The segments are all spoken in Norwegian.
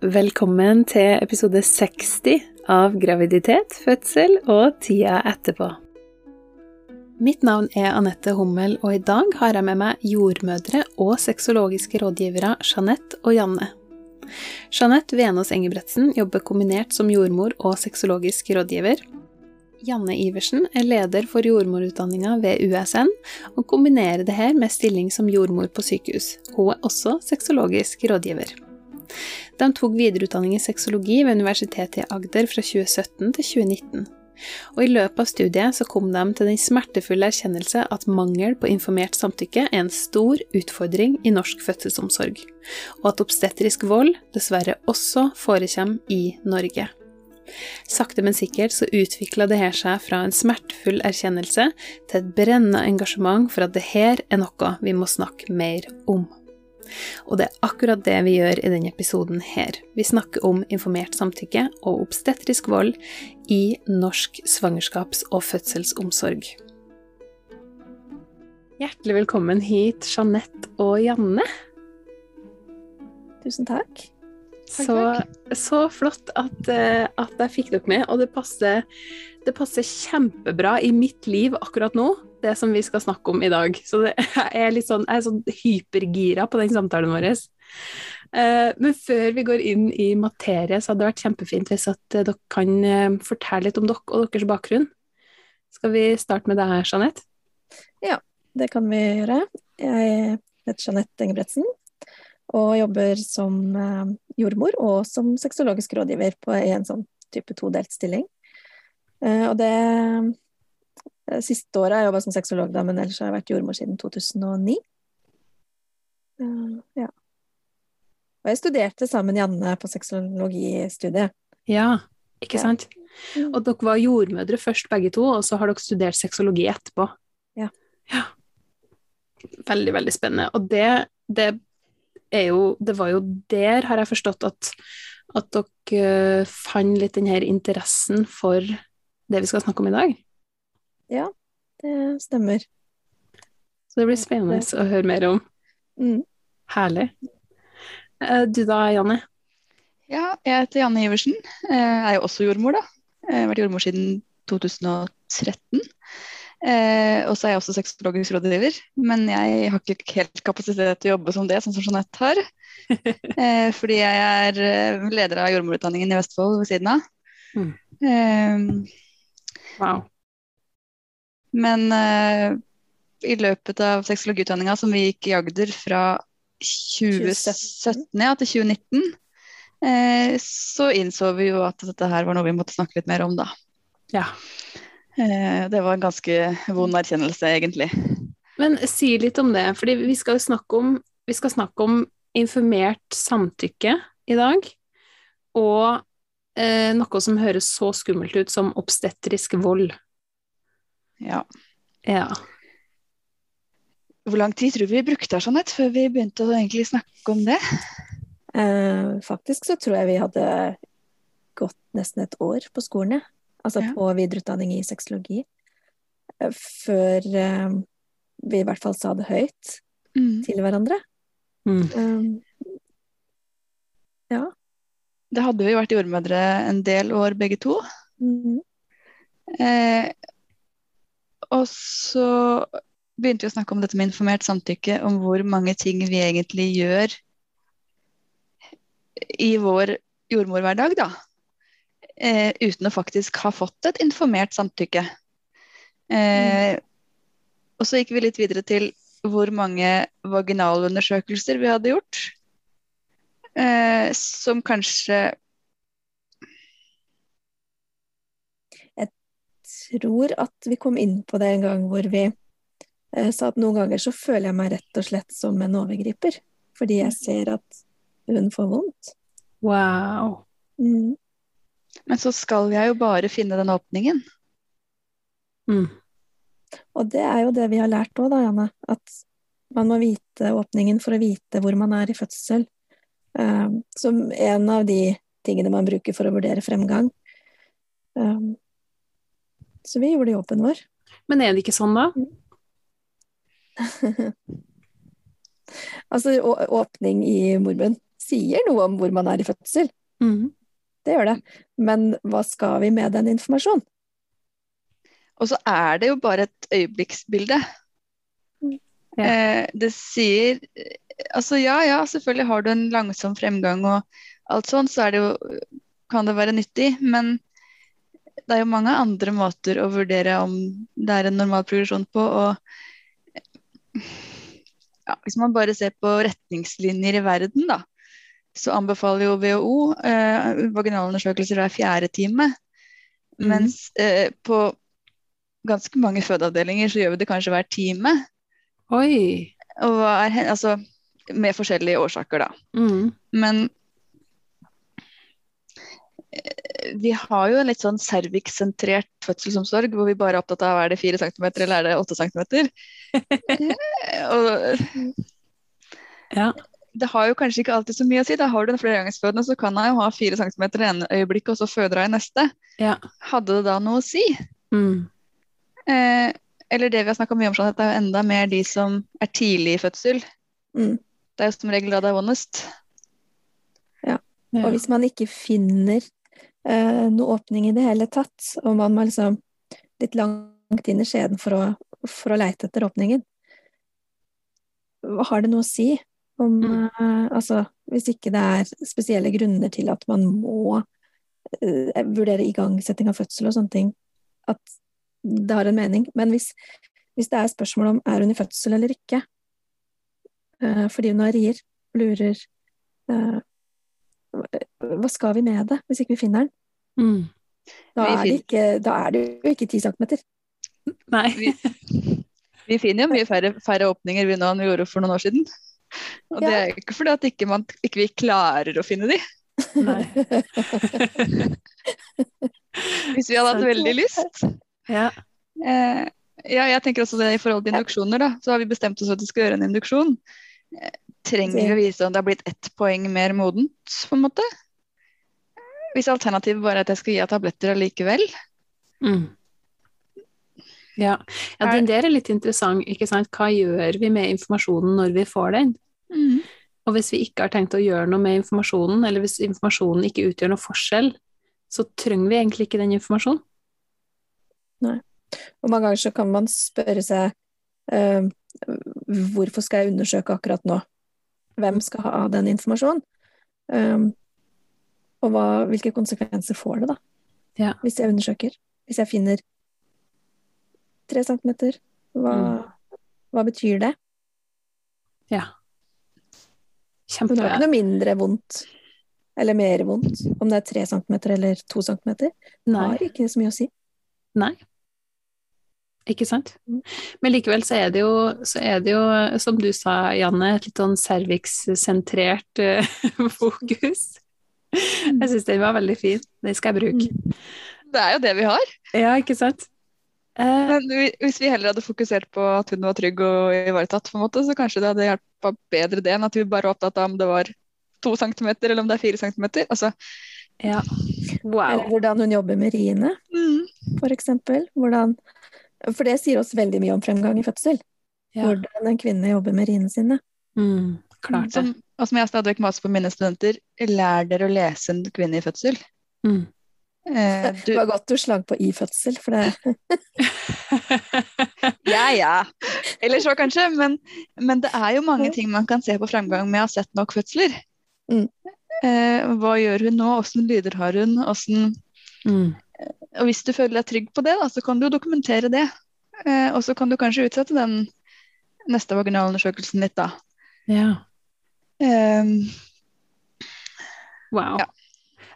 Velkommen til episode 60 av Graviditet, fødsel og tida etterpå. Mitt navn er Anette Hummel, og i dag har jeg med meg jordmødre og sexologiske rådgivere Jeanette og Janne. Jeanette Venås Engebretsen jobber kombinert som jordmor og sexologisk rådgiver. Janne Iversen er leder for jordmorutdanninga ved USN, og kombinerer det her med stilling som jordmor på sykehus. Hun er også sexologisk rådgiver. De tok videreutdanning i sexologi ved Universitetet i Agder fra 2017 til 2019. Og I løpet av studiet så kom de til den smertefulle erkjennelse at mangel på informert samtykke er en stor utfordring i norsk fødselsomsorg, og at obstetrisk vold dessverre også forekommer i Norge. Sakte, men sikkert så utvikla det her seg fra en smertefull erkjennelse til et brennende engasjement for at det her er noe vi må snakke mer om. Og det er akkurat det vi gjør i denne episoden her. Vi snakker om informert samtykke og obstetrisk vold i norsk svangerskaps- og fødselsomsorg. Hjertelig velkommen hit, Jeanette og Janne. Tusen takk. Så, så, flott at, eh, at, jeg fikk dere med, og det passer, det passer kjempebra i mitt liv akkurat nå det som vi skal snakke om i dag. Så det, jeg er litt sånn, jeg er sånn hypergira på den samtalen vår. Uh, men før vi går inn i materie, så hadde det vært kjempefint hvis at uh, dere kan uh, fortelle litt om dere og deres bakgrunn. Skal vi starte med deg, Jeanette? Ja, det kan vi gjøre. Jeg heter Jeanette Engebretsen og jobber som jordmor og som sexologisk rådgiver på en sånn type todelt stilling. og det Eh, siste året har jeg jobba som sexolog, da, men ellers har jeg vært jordmor siden 2009. Uh, eh, ja. Og jeg studerte sammen med Janne på sexologistudiet. Ja, ikke sant? Ja. Og dere var jordmødre først, begge to, og så har dere studert sexologi etterpå. Ja. ja. Veldig, veldig spennende. Og det, det, er jo Det var jo der, har jeg forstått, at, at dere fant litt den her interessen for det vi skal snakke om i dag. Ja, det stemmer. Så det blir spennende å høre mer om. Mm. Herlig. Eh, du da, Janne? Ja, jeg heter Janne Iversen. Jeg er jo også jordmor, da. Jeg har vært jordmor siden 2013. Eh, og så er jeg også sexologisk rådgiver, men jeg har ikke helt kapasitet til å jobbe som det, sånn som Jeanette har. Eh, fordi jeg er eh, leder av jordmorutdanningen i Vestfold ved siden av. Mm. Um, wow. Men uh, i løpet av sexologiutdanninga som vi gikk i Agder fra 2017 ja, til 2019, eh, så innså vi jo at dette her var noe vi måtte snakke litt mer om, da. Ja. Eh, det var en ganske vond erkjennelse, egentlig. Men si litt om det, for vi skal snakke om, vi skal snakke om informert samtykke i dag. Og eh, noe som høres så skummelt ut som obstetrisk vold. Ja. ja. Hvor lang tid tror vi vi brukte Jeanette, før vi begynte å egentlig snakke om det? Eh, faktisk så tror jeg vi hadde gått nesten et år på skolen, ja. Altså ja. på videreutdanning i sexologi. Eh, før eh, vi i hvert fall sa det høyt mm. til hverandre. Mm. Um, ja. Da hadde vi vært jordmødre en del år begge to. Mm. Eh, og så begynte vi å snakke om dette med informert samtykke, om hvor mange ting vi egentlig gjør i vår jordmorhverdag, da. Eh, uten å faktisk ha fått et informert samtykke. Eh, mm. Og så gikk vi litt videre til hvor mange vaginalundersøkelser vi hadde gjort. Eh, som kanskje tror at vi kom inn på det en gang hvor vi eh, sa at noen ganger så føler jeg meg rett og slett som en overgriper. Fordi jeg ser at hun får vondt. Wow. Mm. Men så skal jeg jo bare finne den åpningen. Mm. Og det er jo det vi har lært òg, da, Janne. At man må vite åpningen for å vite hvor man er i fødsel. Um, som en av de tingene man bruker for å vurdere fremgang. Um, så vi gjorde jobben vår. Men er det ikke sånn, da? altså åpning i mormunn. sier noe om hvor man er i fødsel. Mm. Det gjør det. Men hva skal vi med den informasjonen? Og så er det jo bare et øyeblikksbilde. Ja. Eh, det sier Altså ja, ja, selvfølgelig har du en langsom fremgang og alt sånt, så er det jo, kan det være nyttig. Men det er jo mange andre måter å vurdere om det er en normal progresjon på. Og ja, hvis man bare ser på retningslinjer i verden, da, så anbefaler jo WHO eh, vaginalundersøkelser hver fjerde time. Mm. Mens eh, på ganske mange fødeavdelinger så gjør vi det kanskje hver time. Oi. Og er, altså, med forskjellige årsaker, da. Mm. Men eh, vi har jo en litt sånn cervix-sentrert fødselsomsorg, hvor vi bare er opptatt av er det fire centimeter eller er det åtte centimeter. Og Ja. det har jo kanskje ikke alltid så mye å si. Da har du en flergangsfødende, så kan hun jo ha fire centimeter i ene øyeblikket, og så føder hun i neste. Ja. Hadde det da noe å si? Mm. Eh, eller det vi har snakka mye om, Jeanette, er jo enda mer de som er tidlig i fødsel. Mm. Det er jo som regel da det er vondest. Ja. Og hvis man ikke finner eh, noe åpning i det hele tatt, og man må liksom litt langt inn i skjeden for å, for å leite etter åpningen, har det noe å si om Mm. eh, Altså, hvis ikke det er spesielle grunner til at man må eh, vurdere igangsetting av fødsel og sånne ting, at det har en mening. Men hvis, hvis det er spørsmål om er hun i fødsel eller ikke, eh, fordi hun har rier, lurer eh, hva skal vi med det, hvis ikke vi finner den? Mm. Da Vi er, det ikke, da er det jo ikke ti centimeter. Nei. Vi, vi finner jo mye færre, færre åpninger vi nå enn vi gjorde for noen år siden. Og det er jo ikke fordi at ikke, man, ikke vi klarer å finne de. Nei. Hvis vi hadde hatt veldig lyst. Ja. Eh, ja, jeg tenker også det i forhold til induksjoner, da. Så har vi bestemt oss for at vi skal gjøre en induksjon. Trenger å vise om det har blitt ett poeng mer modent, på en måte? Hvis alternativet bare er at jeg skal gi henne tabletter allikevel. Mm. Ja. ja, den der er litt interessant, ikke sant. Hva gjør vi med informasjonen når vi får den? Og hvis vi ikke har tenkt å gjøre noe med informasjonen, eller hvis informasjonen ikke utgjør noe forskjell, så trenger vi egentlig ikke den informasjonen. Nei. Og mange ganger så kan man spørre seg uh, hvorfor skal jeg undersøke akkurat nå? Hvem skal ha den informasjonen? Um, og hva, hvilke konsekvenser får det, da? Ja. Hvis jeg undersøker? Hvis jeg finner tre centimeter, hva, hva betyr det? Ja. Kjempe... det er ikke noe mindre vondt eller mer vondt om det er tre centimeter eller to centimeter. Det har ikke så mye å si. Nei. Ikke sant? Men likevel så er det jo, så er det jo som du sa, Janne, et litt sånn cervix-sentrert eh, fokus. Jeg syns den var veldig fin. Den skal jeg bruke. Det er jo det vi har. Ja, ikke sant? Eh, Men hvis vi heller hadde fokusert på at hun var trygg og ivaretatt, på en måte, så kanskje det hadde hjulpet bedre det enn at vi bare var opptatt av om det var to centimeter eller om det er fire centimeter. Altså, ja. Eller hvordan hun jobber med riene, mm, for eksempel. Hvordan, for det sier oss veldig mye om fremgang i fødsel. Ja. Hvordan en kvinne jobber med riene sine. Mm, klart det. som, og som jeg stadig vekk maser på mine studenter, lær dere å lese en kvinne i fødsel. Mm. Eh, du, Det var godt du slang på i fødsel, for det ja, ja. Eller så kanskje, men, men det er jo mange ting man kan se på fremgang med å ha sett nok fødsler. Mm. Eh, hva gjør hun nå, åssen lyder har hun, åssen mm. Og hvis du føler deg trygg på det, da, så kan du dokumentere det. Eh, og så kan du kanskje utsette den neste vaginalundersøkelsen litt, da. Ja. Um, Wow. Ja.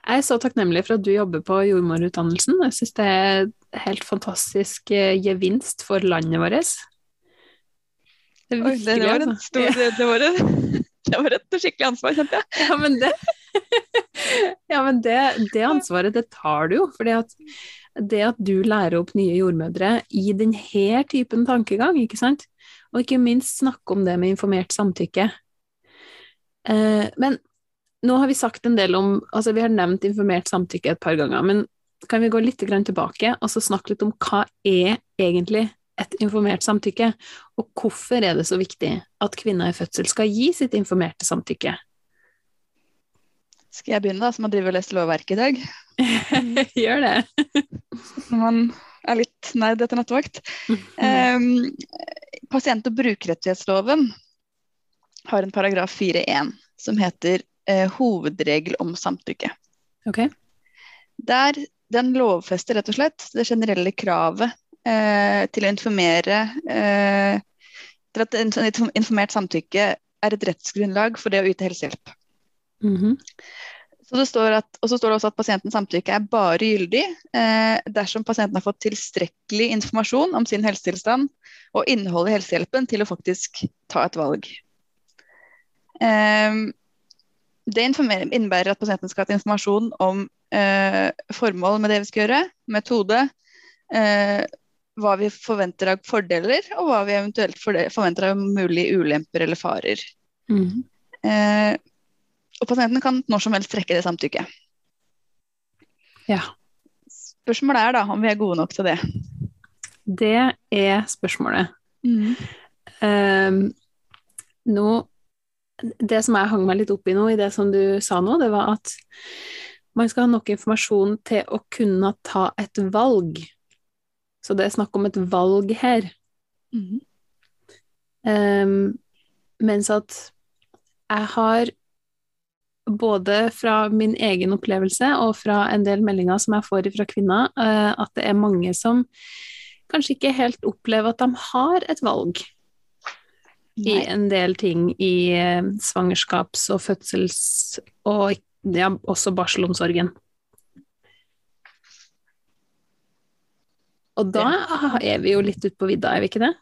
Jeg er så takknemlig for at du jobber på jordmorutdannelsen. Jeg syns det er helt fantastisk eh, gevinst for landet vårt. Det oi, det, det var en altså. stor det, det, var et, det var et skikkelig ansvar, kjente jeg. Ja, men det Ja, men det, det ansvaret, det tar du jo. at det at du lærer opp nye jordmødre i denne typen tankegang, ikke sant, og ikke minst snakke om det med informert samtykke. Eh, men nå har vi sagt en del om Altså, vi har nevnt informert samtykke et par ganger, men kan vi gå litt tilbake og så snakke litt om hva er egentlig et informert samtykke, og hvorfor er det så viktig at kvinner i fødsel skal gi sitt informerte samtykke? Skal jeg begynne, da, som har drevet og lest lovverket i dag? Gjør det. Når man er litt nerd etter nattevakt. Um, pasient- og brukerrettighetsloven har en paragraf 4-1 som heter uh, hovedregel om samtykke. Ok. Der den lovfester rett og slett det generelle kravet til å informere eh, til at et informert samtykke er et rettsgrunnlag for det å yte helsehjelp. Mhm. Så det står at, og så står det også at pasientens samtykke er bare gyldig eh, dersom pasienten har fått tilstrekkelig informasjon om sin helsetilstand og innholdet i helsehjelpen til å faktisk ta et valg. Eh, det innebærer at pasienten skal ha hatt informasjon om eh, formål med det vi skal gjøre, metode, eh, hva vi forventer av fordeler, og hva vi eventuelt forventer av mulige ulemper eller farer. Mm. Eh, og pasienten kan når som helst trekke det samtykket. Ja. Spørsmålet er da om vi er gode nok til det. Det er spørsmålet. Ehm, nå Det som jeg hang meg litt opp i nå, i det som du sa nå, det var at man skal ha nok informasjon til å kunne ta et valg. Så det er snakk om et valg her. Mm -hmm. um, mens at jeg har både fra min egen opplevelse og fra en del meldinger som jeg får fra kvinner, uh, at det er mange som kanskje ikke helt opplever at de har et valg i en del ting i eh, svangerskaps- og fødsels- og ja, også barselomsorgen. Og da er vi jo litt ute på vidda, er vi ikke det?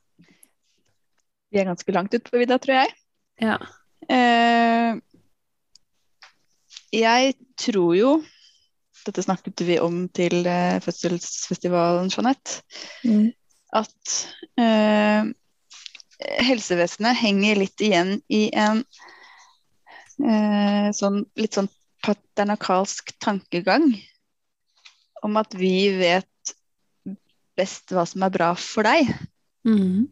Vi er ganske langt ute på vidda, tror jeg. Ja. Eh, jeg tror jo Dette snakket vi om til eh, fødselsfestivalen, Jeanette. Mm. At eh, helsevesenet henger litt igjen i en eh, sånn litt sånn paternakalsk tankegang om at vi vet best hva som er bra for deg. Mm.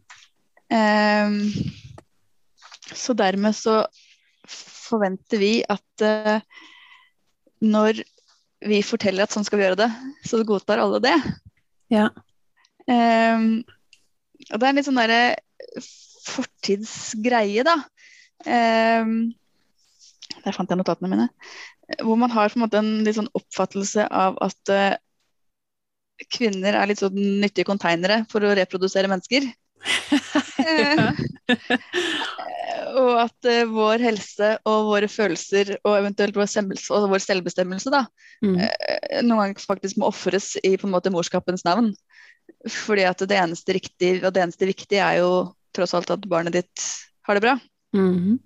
Um, så dermed så forventer vi at uh, når vi forteller at sånn skal vi gjøre det, så godtar alle det. Ja. Um, og det er en litt sånn derre fortidsgreie, da. Um, der fant jeg notatene mine. Hvor man har på en en sånn oppfattelse av at eh, kvinner er litt sånn nyttige konteinere for å reprodusere mennesker. og at uh, vår helse og våre følelser og eventuelt vår, og vår selvbestemmelse da, Mm. uh, noen ganger faktisk må ofres i på en måte morskapens navn. Fordi at det eneste riktige og det eneste viktige er jo tross alt at barnet ditt har det bra. Mhm.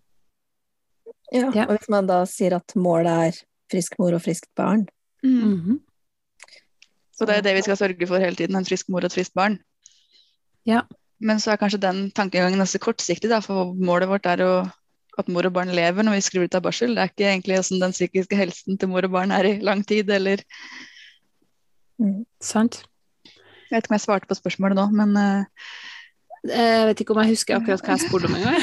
Ja, Ja. og hvis man da sier at målet er frisk mor og friskt barn Mhm. Så det er det vi skal sørge for hele tiden, en frisk mor og et friskt barn. Ja. Men så er kanskje den tankegangen også kortsiktig, da, for målet vårt er å, at mor og barn lever når vi skriver ut av barsel. Det er ikke egentlig hvordan den psykiske helsen til mor og barn er i lang tid, eller mm. Sant. Jeg vet ikke om jeg svarte på spørsmålet nå, men uh... Jeg vet ikke om jeg husker akkurat hva jeg spurte om engang.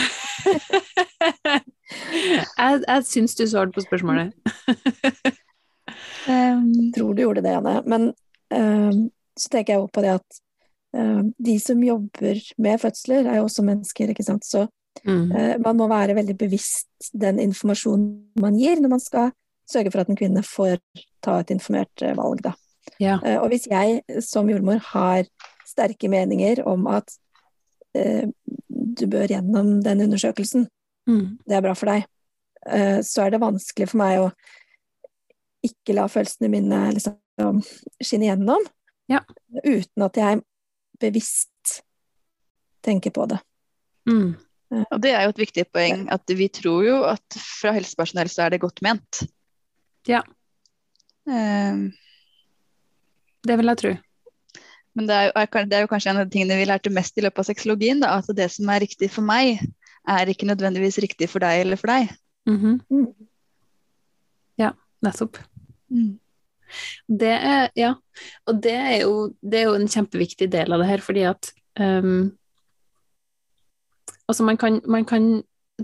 jeg jeg syns du svarte på spørsmålet. um, tror du gjorde det, Anne. Men så tenker jeg også på det at eh, de som jobber med fødsler, er jo også mennesker, ikke sant. Så Mhm. eh, man må være veldig bevisst den informasjonen man gir, når man skal sørge for at en kvinne får ta et informert eh, valg, da. Ja. Eh, og hvis jeg som jordmor har sterke meninger om at eh, du bør gjennom den undersøkelsen, mm. det er bra for deg, eh, så er det vanskelig for meg å ikke la følelsene mine liksom skinne gjennom, Ja. uten at jeg bevisst tenker på det. Mm. og det er jo et viktig poeng, at vi tror jo at fra helsepersonell så er det godt ment. Ja. Um. Det vil jeg tro. Men det er, jo, det er jo kanskje en av de tingene vi lærte mest i løpet av sexologien, da, at det som er riktig for meg, er ikke nødvendigvis riktig for deg eller for deg. Mhm. Mm. Ja, nettopp. Det er, ja, og det er, jo, det er jo en kjempeviktig del av det her, fordi at um, Altså, man kan, man kan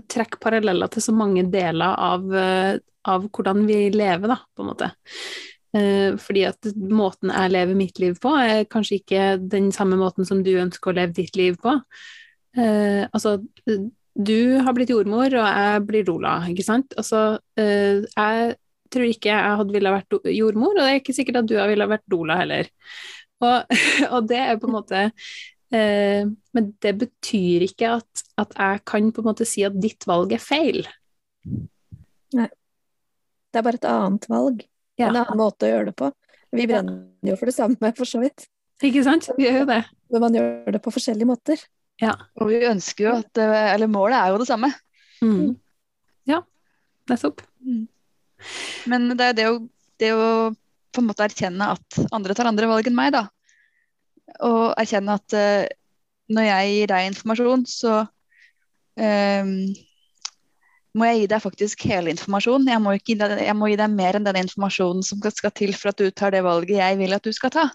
trekke paralleller til så mange deler av, eh, av hvordan vi lever, da, på en måte. Eh, fordi at måten jeg lever mitt liv på, er kanskje ikke den samme måten som du ønsker å leve ditt liv på. Eh, altså, du har blitt jordmor, og jeg blir Lola, ikke sant. Altså, eh, jeg tror ikke jeg hadde ville vært jordmor, og det er ikke sikkert at du ville vært doula heller. Og, og det er på en måte eh, Men det betyr ikke at, at jeg kan på en måte si at ditt valg er feil. Det er bare et annet valg. Ja. En annen måte å gjøre det på. Vi brenner jo for det samme, for så vidt. Ikke sant? Vi gjør jo det. Men man gjør det på forskjellige måter. Og vi ønsker jo at eh, Eller målet er jo det samme. Mm. Ja, nettopp. Men det er det å, det å på en måte erkjenne at andre tar andre valg enn meg, da. Og erkjenne at uh, når jeg gir deg informasjon, så um, må jeg gi deg faktisk hele informasjonen. Jeg må, ikke gi deg, jeg må gi deg mer enn den informasjonen som skal- skal til for at du tar det valget jeg vil at du skal ta.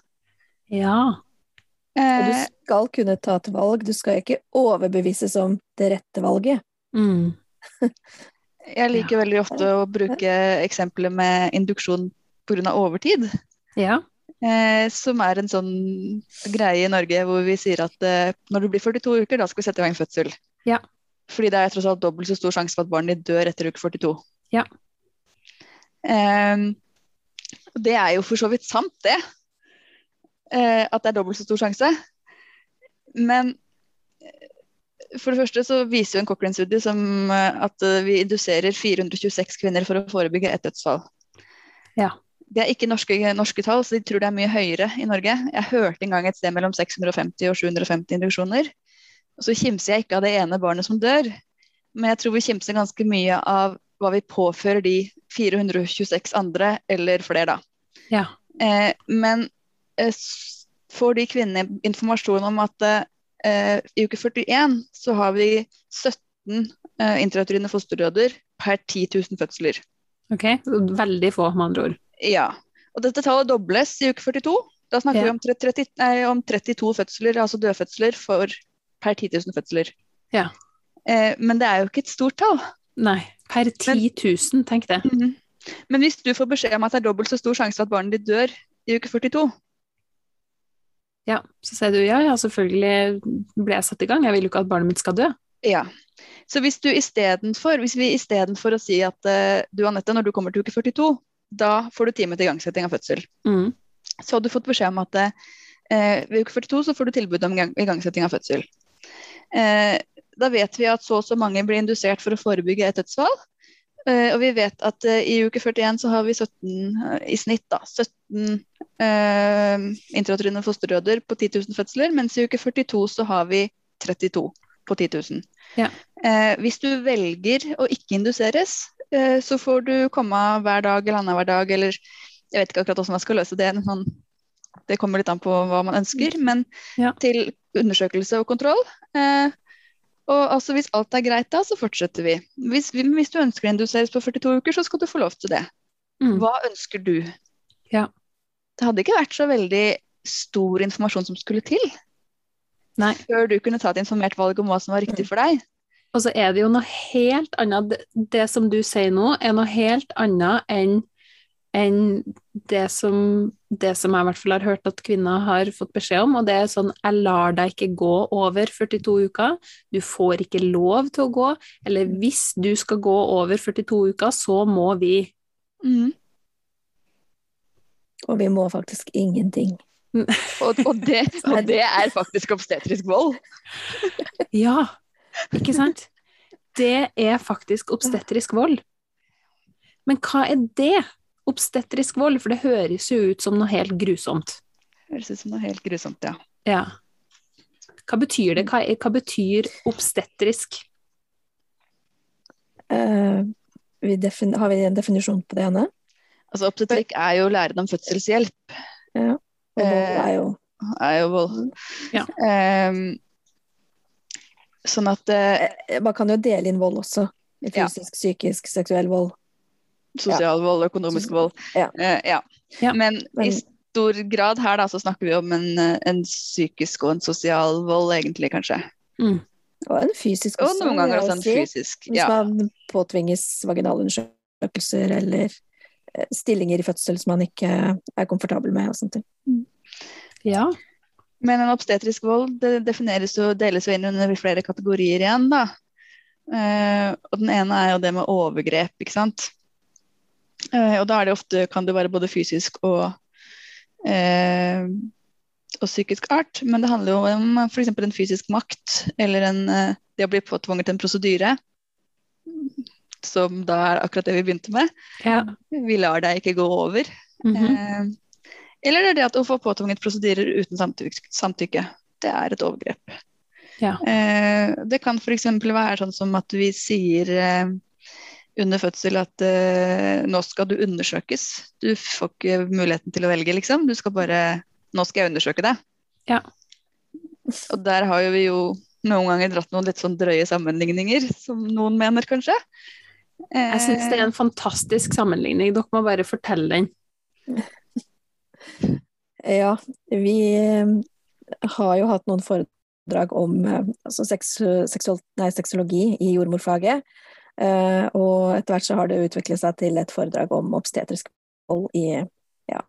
Ja. Og du Eh, skal kunne ta et valg. Du skal ikke overbevises om det rette valget. Mm. jeg liker veldig ofte å bruke eksempler med induksjon pga. overtid. Ja. Eh, som er en sånn greie i Norge hvor vi sier at eh, når du blir 42 uker, da skal vi sette i gang fødsel. Ja. Fordi det er tross alt dobbelt så stor sjanse for at barnet ditt dør etter uke 42. Ja. Eh, det er jo for så vidt sant, det. Eh, at det er dobbelt så stor sjanse. Men for det første så viser jo en Cochrane-studie som eh, at eh, vi induserer 426 kvinner for å forebygge et dødsfall. Ja. Det er ikke norske, norske tall, så de tror det er mye høyere i Norge. Jeg hørte en gang et sted mellom 650 og 750 induksjoner. Og så kimser jeg ikke av det ene barnet som dør, men jeg tror vi kimser ganske mye av hva vi påfører de 426 andre, eller flere, da. Ja. Eh, men eh, får de kvinnene informasjon om at eh, i uke 41 så har vi 17 eh, intrauterine fosterdøder per 10 000 fødsler. Ok. Veldig få, med andre ord. Ja. Og dette tallet dobles i uke 42. Da snakker Ja. vi om, 30, nei, om 32 fødsler, altså dødfødsler, for per 10 000 fødsler. Ja. Eh, men det er jo ikke et stort tall. Nei. Per 10 000, tenk det. Men hvis du får beskjed om at det er dobbelt så stor sjanse for at barnet ditt dør i uke 42, Ja. Så sier du ja, ja, selvfølgelig ble jeg satt i gang. Jeg vil jo ikke at barnet mitt skal dø. Ja. Så hvis du istedenfor Hvis vi istedenfor å si at uh, du Anette, når du kommer til uke 42, da får du time til igangsetting av fødsel. Mm. Så har du fått beskjed om at uh, ved uke 42 så får du tilbud om gang- igangsetting av fødsel. Uh, da vet vi at så og så mange blir indusert for å forebygge et dødsfall. Eh, og vi vet at eh, i uke 41 så har vi 17 eh, i snitt da, 17 eh, intrauterine fosterdøder på 10 000 fødsler, mens i uke 42 så har vi 32 på 10 000. Ja. Eh, hvis du velger å ikke induseres, eh, så får du komme hver dag eller annenhver dag, eller jeg vet ikke akkurat hvordan man skal løse det. men det kommer litt an på hva man ønsker, men Ja. til undersøkelse og kontroll. Eh, og altså Hvis alt er greit, da, så fortsetter vi. Hvis, hvis du ønsker å induseres på 42 uker, så skal du få lov til det. Mm. Hva ønsker du? Ja. Det hadde ikke vært så veldig stor informasjon som skulle til Nei. før du kunne ta et informert valg om hva som var riktig for deg. Og så er det jo noe helt annet Det, det som du sier nå, er noe helt annet enn enn det som, det som jeg i hvert fall har hørt at kvinner har fått beskjed om, og det er sånn Jeg lar deg ikke gå over 42 uker. Du får ikke lov til å gå. Eller hvis du skal gå over 42 uker, så må vi. Mm. Og vi må faktisk ingenting. Og, og, det, og det er faktisk obstetrisk vold. Ja, ikke sant? Det er faktisk obstetrisk vold. Men hva er det? Obstetrisk vold, for det høres jo ut som noe helt grusomt. Høres ut som noe helt grusomt, ja. Ja. Hva betyr det? Hva, hva betyr obstetrisk? Uh, vi defin har vi en definisjon på det ene? Altså Obstetrikk er jo læren om fødselshjelp. Ja, Og vold Eh, er jo er jo vold. Ja. Um, sånn at Eh, Man kan jo dele inn vold også. I Ja. Fysisk, psykisk, seksuell vold. Sosial vold, økonomisk vold. Ja. Eh, ja. Ja. Men, i stor grad her da, så snakker vi om en, eh, en psykisk og en sosial vold, egentlig, kanskje. Og en fysisk Og noen ganger også en fysisk. Hvis Ja. man påtvinges vaginalundersøkelser eller eh, stillinger i fødsel som man ikke er komfortabel med og sånne ting. Ja. Men en obstetrisk vold det defineres og deles jo inn under flere kategorier igjen, da. Eh, og den ene er jo det med overgrep, ikke sant. Eh, og da er det ofte, kan det være både fysisk og, eh, og psykisk art. Men det handler jo om f.eks. en fysisk makt, eller en, eh, det å bli påtvunget en prosedyre. Som da er akkurat det vi begynte med. ja. Vi lar deg ikke gå over. Mhm. Eh, eller det er det at å få påtvunget prosedyrer uten samtykke. samtykke. Det er et overgrep. Ja. Eh, det kan f.eks. være sånn som at vi sier eh, under fødsel at eh, nå skal du undersøkes. Du får ikke muligheten til å velge, liksom. Du skal bare Nå skal jeg undersøke deg. Ja. Og der har jo vi jo noen ganger dratt noen litt sånn drøye sammenligninger, som noen mener, kanskje. Jeg syns det er en fantastisk sammenligning. Dere må bare fortelle den. Ja, vi eh, har jo hatt noen foredrag om eh, altså sex, sexologi i jordmorfaget. Eh, og etter hvert så har det utviklet seg til et foredrag om obstetrisk vold i ja.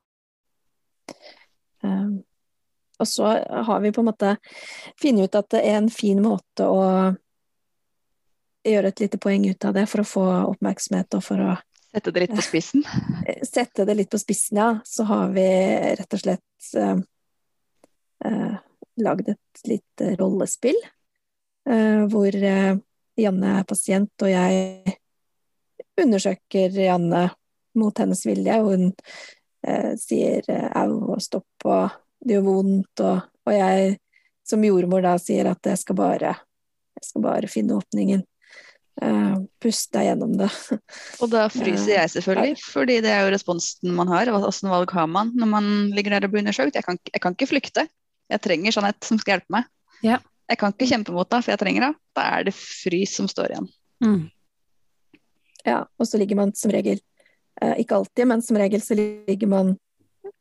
Eh, og så har vi på en måte funnet ut at det er en fin måte å gjøre et lite poeng ut av det for å få oppmerksomhet og for å Sette det litt på spissen. sette det litt på spissen, ja, så har vi rett og slett eh, eh, lagd et lite rollespill. Eh, hvor eh, Janne er pasient, og jeg undersøker Janne mot hennes vilje. Og hun eh, sier eh, au og stopp og det gjør vondt. Og, og jeg som jordmor da sier at jeg skal bare, jeg skal bare finne åpningen. Uh, puste deg gjennom det. Og da fryser jeg selvfølgelig, fordi det er jo responsen man har. Åssen valg har man når man ligger der og blir undersøkt? Jeg kan, jeg kan ikke flykte. Jeg trenger Jeanette som skal hjelpe meg. Ja. Jeg kan ikke kjempe mot deg, for jeg trenger deg. Da er det frys som står igjen. Mm. Ja, og så ligger man som regel, eh, ikke alltid, men som regel så ligger man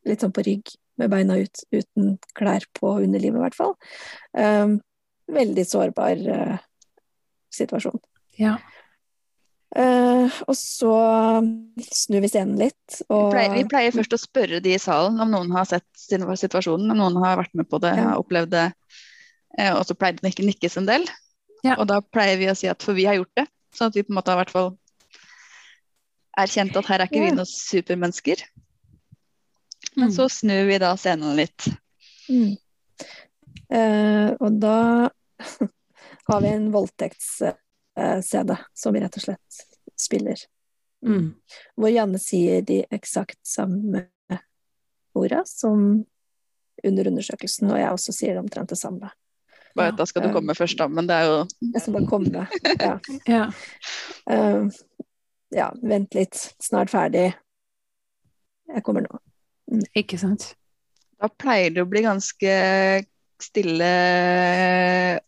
litt sånn på rygg med beina ut, uten klær på underlivet i hvert fall. Um, veldig sårbar uh, situasjon. Ja. Uh, og så snur vi scenen litt, Vi pleier, vi pleier først å spørre de i salen om noen har sett situasjonen, om noen har vært med på det, Ja. har opplevd det. Eh, og så pleier den ikke nikkes en del. Ja. Og da pleier vi å si at for vi har gjort det. Sånn at vi på en måte har i hvert fall erkjent at her er ikke vi noen supermennesker. Men Mm. så snur vi da scenen litt. mm. Eh, Og da har vi en voldtekts-CD som vi rett og slett spiller. Mm. Hvor Janne sier de eksakt samme orda som under undersøkelsen, og jeg også sier omtrent det samme. Bare at da skal du komme først, da. Men det er jo Jeg skal bare komme. Ja. Ja. Uh, ja, vent litt. Snart ferdig. Jeg kommer nå. Ikke sant. Da pleier det å bli ganske stille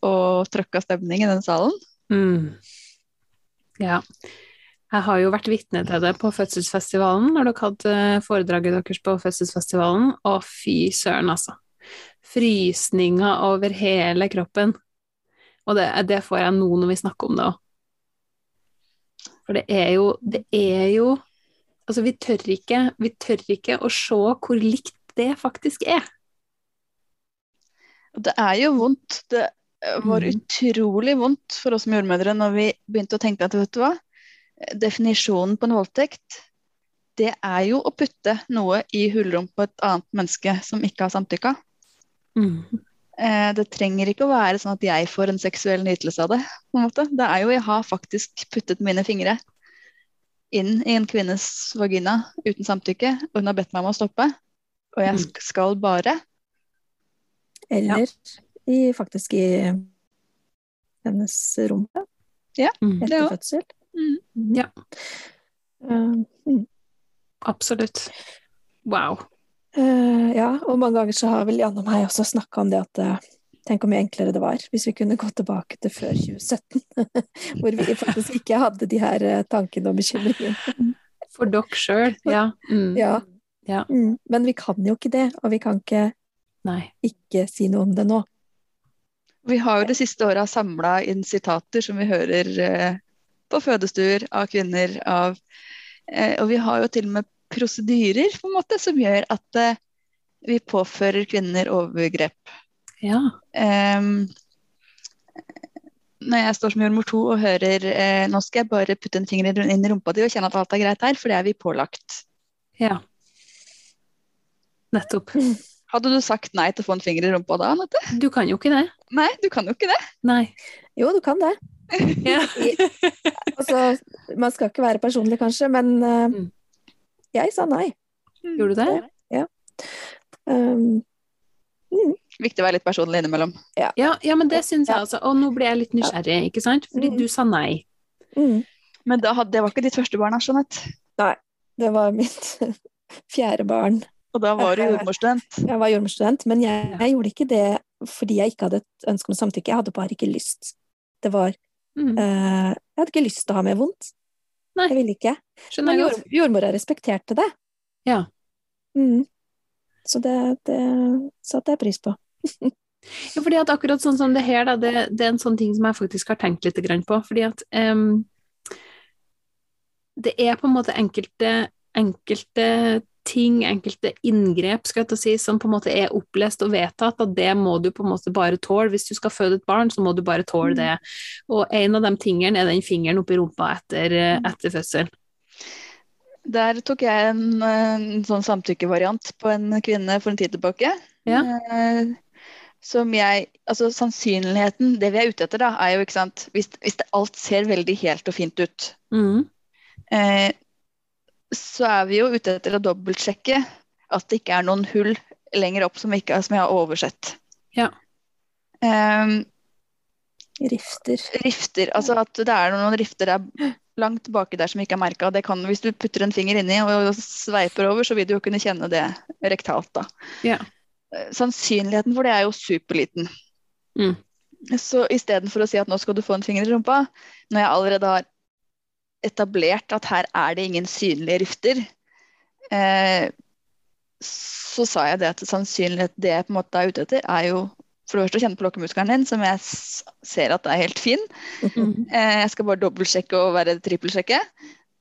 og trøkka stemning i den salen. Mm. Ja. Jeg har jo vært vitne til det på fødselsfestivalen, når dere hadde foredraget deres på fødselsfestivalen, og fy søren, altså. Frysninger over hele kroppen. Og det, det får jeg nå når vi snakker om det òg. For det er jo Det er jo Altså, vi tør ikke Vi tør ikke å se hvor likt det faktisk er. Det er jo vondt. Det var Mhm. utrolig vondt for oss som jordmødre når vi begynte å tenke at vet du hva, definisjonen på en voldtekt, det er jo å putte noe i hulrom på et annet menneske som ikke har samtykka. Mm. Eh, Det trenger ikke å være sånn at jeg får en seksuell nytelse av det. på en måte. Det er jo jeg har faktisk puttet mine fingre inn i en kvinnes vagina uten samtykke, og hun har bedt meg om å stoppe. Og jeg Mm. skal bare. Eller i, faktisk i hennes rom Mm. etter fødsel. Mm. Ja. Uh, mm. Absolutt. Wow. Eh, ja, og mange ganger så har vel Janne og meg også snakka om det at uh, Tenk hvor mye enklere det var hvis vi kunne gå tilbake til før 2017. Hvor vi faktisk ikke hadde de her eh, tankene og bekymringene. For dere sjøl, ja. Mm. Ja. Ja. Mm. Men vi kan jo ikke det, og vi kan ikke Nei. ikke si noe om det nå. Vi har jo det siste åra samla inn sitater som vi hører eh, på fødestuer av kvinner, av Eh, og vi har jo til og med prosedyrer på en måte som gjør at uh, vi påfører kvinner overgrep. Ja. Um, når jeg står som jordmor to og hører eh, nå skal jeg bare putte en finger inn i rumpa di og kjenne at alt er greit her, for det er vi pålagt. ja. Nettopp. Hadde du sagt nei til å få en finger i rumpa da, Anette? Du kan jo ikke det. Nei, du kan jo ikke det. Nei. Jo, du kan det. Ja. Altså, man skal ikke være personlig, kanskje, men uh, Mm. Jeg sa nei. Gjorde du det? Um, Viktig å være litt personlig innimellom. Ja, ja men det syns jeg altså. Og nå ble jeg litt nysgjerrig, ikke sant? Fordi Mm. du sa nei. mm, Men da hadde, det var ikke ditt første barn, Jeanette. det var mitt fjerde barn. Og da var du jordmorstudent. Jeg var jordmorstudent, men jeg, jeg gjorde ikke det fordi jeg ikke hadde et ønske om samtykke. Jeg hadde bare ikke lyst. Det var Mm. uh, Jeg hadde ikke lyst til å ha mer vondt. Nei. Jeg ville ikke. Skjønner Men jord, jordmora respekterte det. Ja. Mm. Så det, det satte jeg pris på. Ja, fordi at akkurat sånn som det her, da, det, det er en sånn ting som jeg faktisk har tenkt litt grann på. Fordi at um, det er på en måte enkelte, enkelte ting, enkelte inngrep, skal jeg til å si, som på en måte er opplest og vedtatt, at det må du på en måte bare tåle. Hvis du skal føde et barn, så må du bare tåle Mm. det. Og en av de tingene er den fingeren oppi rumpa etter, eh, Mm. etter fødsel. Der tok jeg en, en sånn samtykkevariant på en kvinne for en tid tilbake. Ja. Eh, som jeg Altså sannsynligheten Det vi er ute etter, da, er jo ikke sant Hvis, hvis det, alt ser veldig helt og fint ut, Mm. eh, så er vi jo ute etter å dobbeltsjekke at det ikke er noen hull lenger opp som, ikke, som jeg har oversett. Ja. Um, Rifter. rifter. Altså at det er noen rifter der langt baki der som ikke er merka. Hvis du putter en finger inni og sveiper over, så vil du jo kunne kjenne det rektalt. da. Ja. Eh, Sannsynligheten for det er jo superliten. Mm. Så istedenfor å si at nå skal du få en finger i rumpa, når jeg allerede har etablert at her er det ingen synlige rifter, eh, så sa jeg det at sannsynlighet det jeg på en måte er ute etter, er jo for det første å kjenne på lokkemuskelen din, som jeg ser at er helt fin. Mm. Eh, jeg skal bare dobbeltsjekke og være trippelsjekke.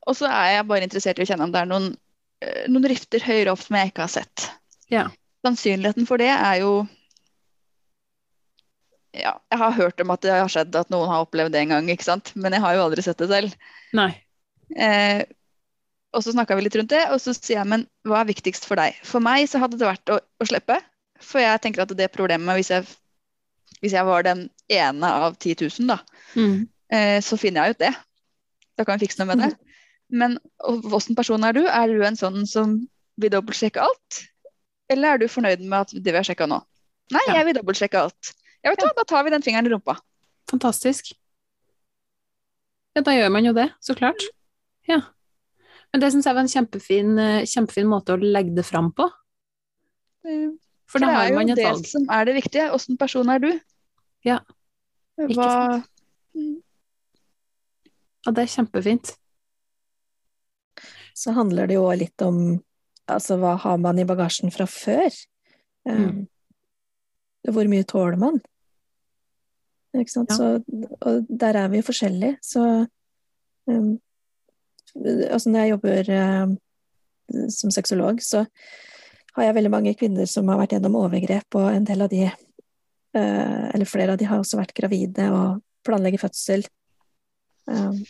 Og så er jeg bare interessert i å kjenne om det er noen, eh, noen rifter høyere opp som jeg ikke har sett. Ja. Sannsynligheten for det er jo Ja, jeg har hørt om at det har skjedd at noen har opplevd det en gang, ikke sant? men jeg har jo aldri sett det selv. Nei. Eh, og så snakka vi litt rundt det, og så sier jeg men hva er viktigst for deg? For meg så hadde det vært å, å slippe. For jeg tenker at det problemet, hvis jeg, hvis jeg var den ene av 10 000, da, Mm. eh, så finner jeg ut det. Da kan vi fikse noe med det. Men åssen person er du? Er du en sånn som vil dobbeltsjekke alt? Eller er du fornøyd med at det vi har sjekka nå? Nei, Ja. jeg vil dobbeltsjekke alt. Ja, vet du Ja. hva, da tar vi den fingeren i rumpa. Fantastisk. Ja, da gjør man jo det, så klart. Ja. Men det syns jeg var en kjempefin, eh, kjempefin måte å legge det fram på. Eh, For da det har er man jo et det valg. som er det viktige. Åssen person er du? Ja. Ikke Hva, Og det er kjempefint. Så handler det jo òg litt om altså, hva har man i bagasjen fra før? Mm. hvor mye tåler man? Ikke sant? Ja. Så, og der er vi jo forskjellige, så um, altså når jeg jobber um, som sexolog, så har jeg veldig mange kvinner som har vært gjennom overgrep, og en del av de, uh, eller flere av de har også vært gravide og planlegger fødsel. Um,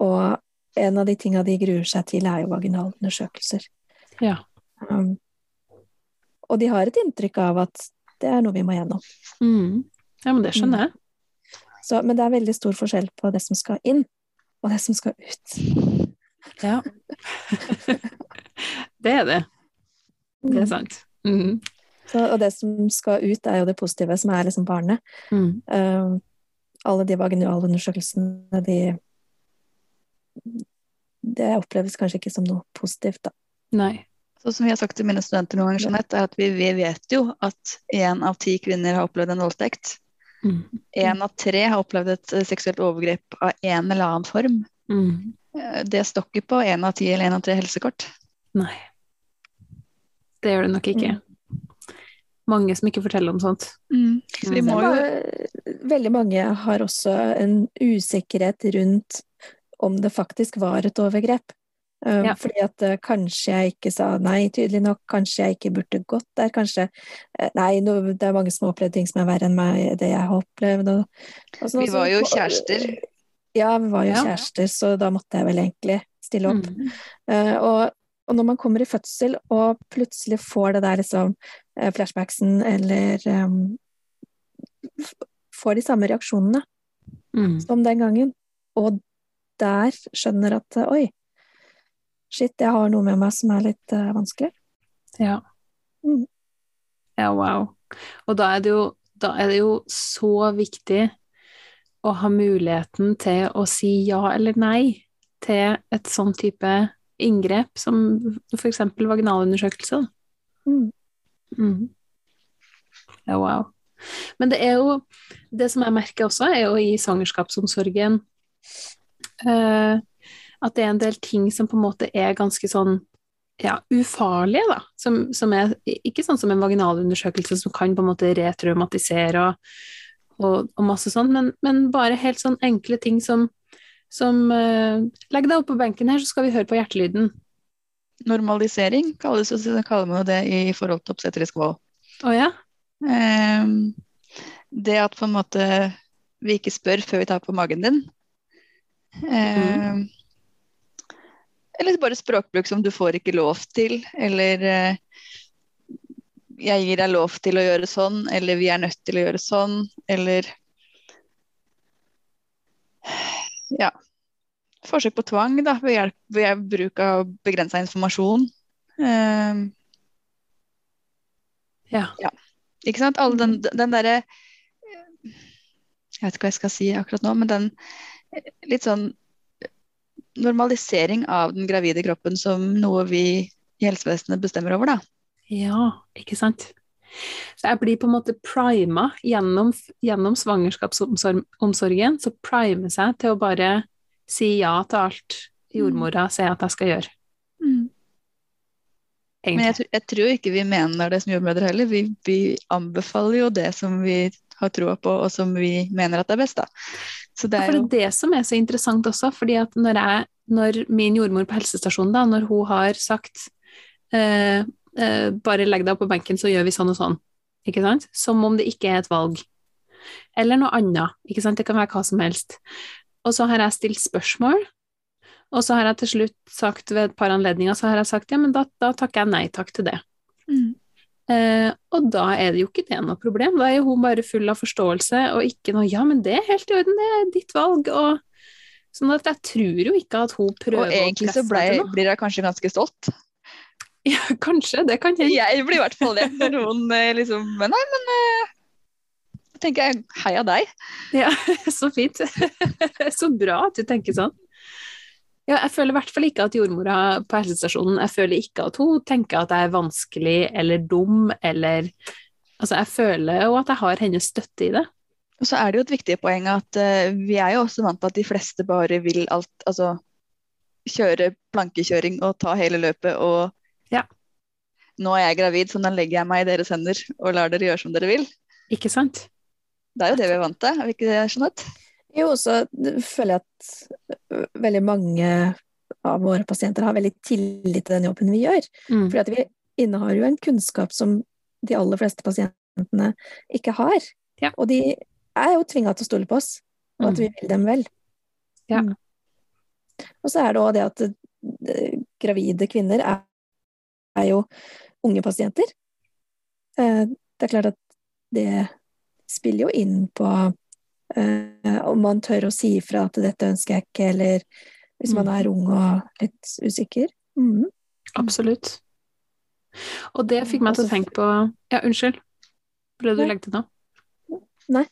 og en av de tinga de gruer seg til, er jo vaginalundersøkelser. Ja. Um, og de har et inntrykk av at det er noe vi må gjennom. Mm. Ja, men det skjønner jeg. Så, men det er veldig stor forskjell på det som skal inn, og det som skal ut. Ja. det er det. Det er sant. Mm. Så, og det som skal ut, er jo det positive, som er liksom barnet. Mm. Uh, alle de vaginalundersøkelsene, de Det oppleves kanskje ikke som noe positivt, da. Nei. Så som vi har sagt til mine studenter noen ganger, Jeanette, er at vi, vi vet jo at én av ti kvinner har opplevd en voldtekt. Mm. Én av tre har opplevd et eh, seksuelt overgrep av en eller annen form. Mm. Eh, Det står ikke på én av ti eller én av tre helsekort. Nei. Det gjør det nok ikke. Mange som ikke forteller om sånt. Så vi Mm. må jo Veldig mange har også en usikkerhet rundt om det faktisk var et overgrep. Um, Ja. Fordi at eh, kanskje jeg ikke sa nei tydelig nok, kanskje jeg ikke burde gått der, kanskje eh, Nei, det er mange som har opplevd ting som er verre enn meg, det jeg har opplevd. Sånn, Vi var jo kjærester. Ja, vi var jo Ja. kjærester, så da måtte jeg vel egentlig stille opp. Mm. Uh, og, og når man kommer i fødsel og plutselig får det der liksom flashbacksen eller um, får de samme reaksjonene Mm. som den gangen, og der skjønner at oi, shit, jeg har noe med meg som er litt uh, vanskelig. Ja. Mm. Ja, wow. Og da er det jo, da er det jo så viktig å ha muligheten til å si ja eller nei til et sånn type inngrep som f.eks. vaginalundersøkelse. Mm. Mm. Ja, wow. Men det er jo Det som jeg merker også, er jo i svangerskapsomsorgen eh, at det er en del ting som på en måte er ganske sånn ja, ufarlige, da. Som, som er ikke sånn som en vaginalundersøkelse som kan på en måte retraumatisere og, og, og masse sånn, men, men bare helt sånn enkle ting som, som uh, Legg deg opp på benken her, så skal vi høre på hjertelyden. Normalisering kalles, kaller man jo det i forhold til obstetrisk vold. Oh, ja? Um, det at på en måte vi ikke spør før vi tar på magen din. Ehm, Eller bare språkbruk som 'du får ikke lov til', eller eh, 'jeg gir deg lov til å gjøre sånn', eller 'vi er nødt til å gjøre sånn', eller Ja. Forsøk på tvang da, ved, hjelp, ved bruk av begrensa informasjon. Ehm, Ja. Ikke sant? All den, den derre Jeg vet ikke hva jeg skal si akkurat nå, men den eh, litt sånn normalisering av den gravide kroppen som noe vi i helsevesenet bestemmer over, da. Ja, ikke sant? Så jeg blir på en måte prima gjennom, gjennom svangerskapsomsorgen, så primer seg til å bare si ja til alt jordmora sier at jeg skal gjøre, Men jeg, jeg tror ikke vi mener det som jordmødre heller. Vi, vi anbefaler jo det som vi har troa på, og som vi mener at er best, da. Så det Ja, er for det jo er det som er så interessant også, fordi at når, jeg, når min jordmor på helsestasjonen, da, når hun har sagt eh, eh, bare legg deg på benken, så gjør vi sånn og sånn, ikke sant? Som om det ikke er et valg. Eller noe annet, ikke sant? Det kan være hva som helst. Og så har jeg stilt spørsmål, og så har jeg til slutt sagt ved et par anledninger, så har jeg sagt ja, men da, da takker jeg nei takk til det. Mm. Eh, og da er det jo ikke det noe problem, da er hun bare full av forståelse og ikke noe 'ja, men det er helt i orden, det er ditt valg', og sånn at jeg tror jo ikke at hun prøver Og egentlig å så presse ble, meg til noe. blir jeg kanskje ganske stolt. Ja, kanskje, det kan hende. Jeg blir i hvert fall det når noen eh, liksom Men nei, men eh, tenker jeg heia deg. Ja, så fint. så bra at du tenker sånn. Ja, jeg føler i hvert fall ikke at jordmora på helsestasjonen Jeg føler ikke at hun tenker at jeg er vanskelig eller dum eller Altså, jeg føler jo at jeg har hennes støtte i det. Og så er det jo et viktig poeng at uh, vi er jo også vant til at de fleste bare vil alt Altså kjøre plankekjøring og ta hele løpet og Ja. Nå er jeg gravid, så nå legger jeg meg i deres hender og lar dere gjøre som dere vil. Ikke sant? Det er jo det vi er vant til, er vi ikke det, Jeanette? Jo, så føler jeg at veldig mange av våre pasienter har veldig tillit til den jobben vi gjør. Mm. Fordi vi innehar jo en kunnskap som de aller fleste pasientene ikke har. Ja. Og de er jo tvinga til å stole på oss, og at Mm. vi vil dem vel. Ja. Mm. Og så er det òg det at eh, gravide kvinner er, er jo unge pasienter. Eh, Det er klart at det spiller jo inn på om man tør å si ifra at 'dette ønsker jeg ikke', eller hvis man Mm. er ung og litt usikker. Mm. Absolutt. Og det fikk meg til å tenke på Ja, unnskyld. Ble du legge til nå? Nei.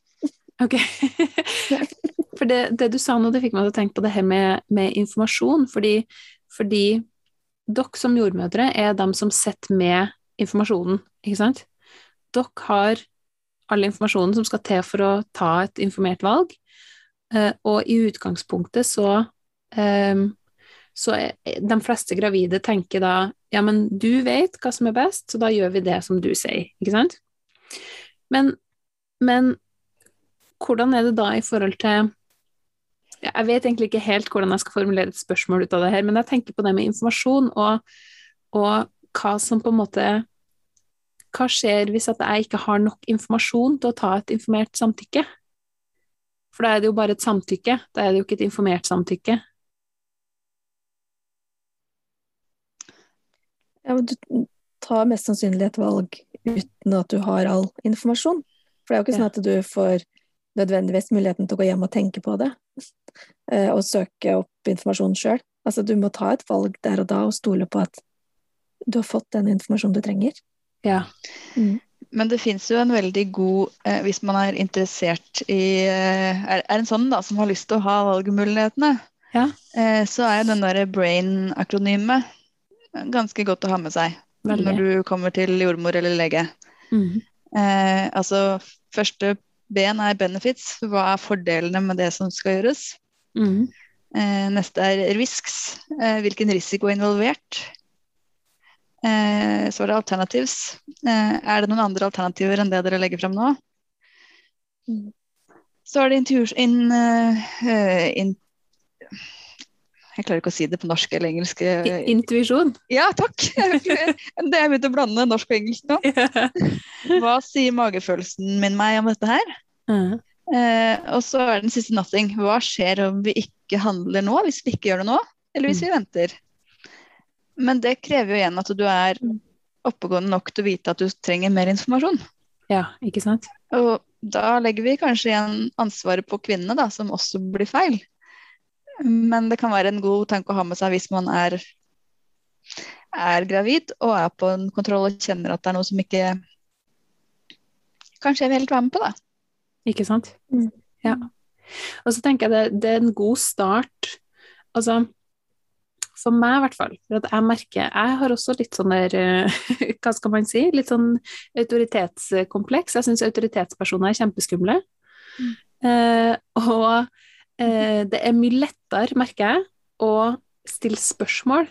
Ok. For det, det du sa nå, det fikk meg til å tenke på det her med, med informasjon. Fordi, fordi dere som jordmødre er dem som sitter med informasjonen, ikke sant? Dere har all informasjonen som skal til for å ta et informert valg. Eh, og i utgangspunktet så eh, så de fleste gravide tenker da ja, men du vet hva som er best, så da gjør vi det som du sier, ikke sant? Men, men hvordan er det da i forhold til Ja, Jeg vet egentlig ikke helt hvordan jeg skal formulere et spørsmål ut av det her, men jeg tenker på det med informasjon og, og hva som på en måte Hva skjer hvis at jeg ikke har nok informasjon til å ta et informert samtykke? For da er det jo bare et samtykke, da er det jo ikke et informert samtykke. Ja, men du tar mest sannsynlig et valg uten at du har all informasjon. For det er jo ikke sånn at du får nødvendigvis muligheten til å gå hjem og tenke på det, eh, og søke opp informasjon sjøl. Altså, du må ta et valg der og da og stole på at du har fått den informasjonen du trenger. Ja. Men det fins jo en veldig god, eh, hvis man er interessert i eh, er, er en sånn da, som har lyst til å ha valgmulighetene, Ja. eh, så er jo den derre brain-akronymet ganske godt å ha med seg Veldig. når du kommer til jordmor eller lege. Mm. Eh, altså første ben er benefits, hva er fordelene med det som skal gjøres? Mm. Eh, neste er risks, eh, hvilken risiko er involvert? Eh, så var det alternatives. Eh, er det noen andre alternativer enn det dere legger frem nå? Mm. Så er det intervjuer in, eh, in, Jeg klarer ikke å si det på norsk eller engelsk. Intuisjon. Ja, takk! Det er begynt å blande norsk og engelsk nå. Hva sier magefølelsen min meg om dette her? Eh, og så er den siste nothing. Hva skjer om vi ikke handler nå, hvis vi ikke gjør det nå, eller hvis vi venter? Men det krever jo igjen at du er oppegående nok til å vite at du trenger mer informasjon. ja, ikke sant? Og da legger vi kanskje igjen ansvaret på kvinnene, da, som også blir feil. Men det kan være en god tanke å ha med seg hvis man er, er gravid og er på en kontroll og kjenner at det er noe som ikke Kanskje jeg vil helt være med på, da. Ikke sant? Mm. Ja. Og så tenker jeg det, det er en god start. Altså, for meg i hvert fall. For jeg merker Jeg har også litt sånn der eh, Hva skal man si? Litt sånn autoritetskompleks. Jeg syns autoritetspersoner er kjempeskumle. Eh, og eh, det er mye lettere, merker jeg, å stille spørsmål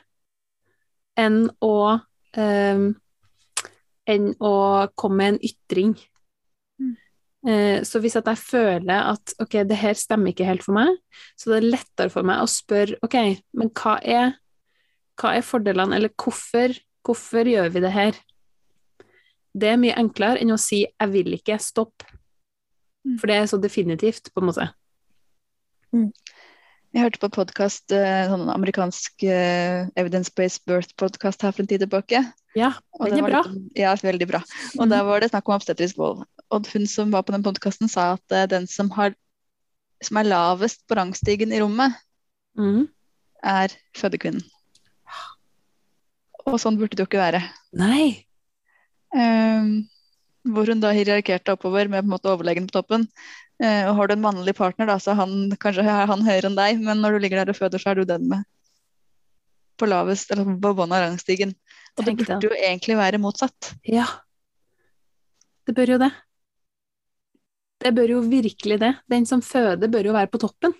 enn å eh, enn å komme med en ytring. Eh, Så hvis at jeg føler at ok, det her stemmer ikke helt for meg, så det er lettere for meg å spørre ok, men hva er, hva er fordelene, eller hvorfor, hvorfor gjør vi det her? Det er mye enklere enn å si jeg vil ikke, stopp. Mm. For det er så definitivt, på en måte. Jeg hørte på podkast, sånn amerikansk eh, evidence-based birth-podkast her for en tid tilbake. Ja, Og den er bra. litt- ja, veldig bra. Og mm. da var det snakk om obstetrisk vold. Og hun som var på den podkasten sa at uh, den som, har, som er lavest på rangstigen i rommet, mm. er fødekvinnen. Og sånn burde det jo ikke være. Nei. Um, hvor hun da hierarkerte oppover med på en måte overlegen på toppen. Uh, og har du en mannlig partner, da, så han, kanskje er han høyere enn deg, men når du ligger der og føder, så er du den med på lavest, eller på bånn av rangstigen. Og det burde jo egentlig være motsatt. Ja. Det bør jo det. Det bør jo virkelig det. Den som føder, bør jo være på toppen.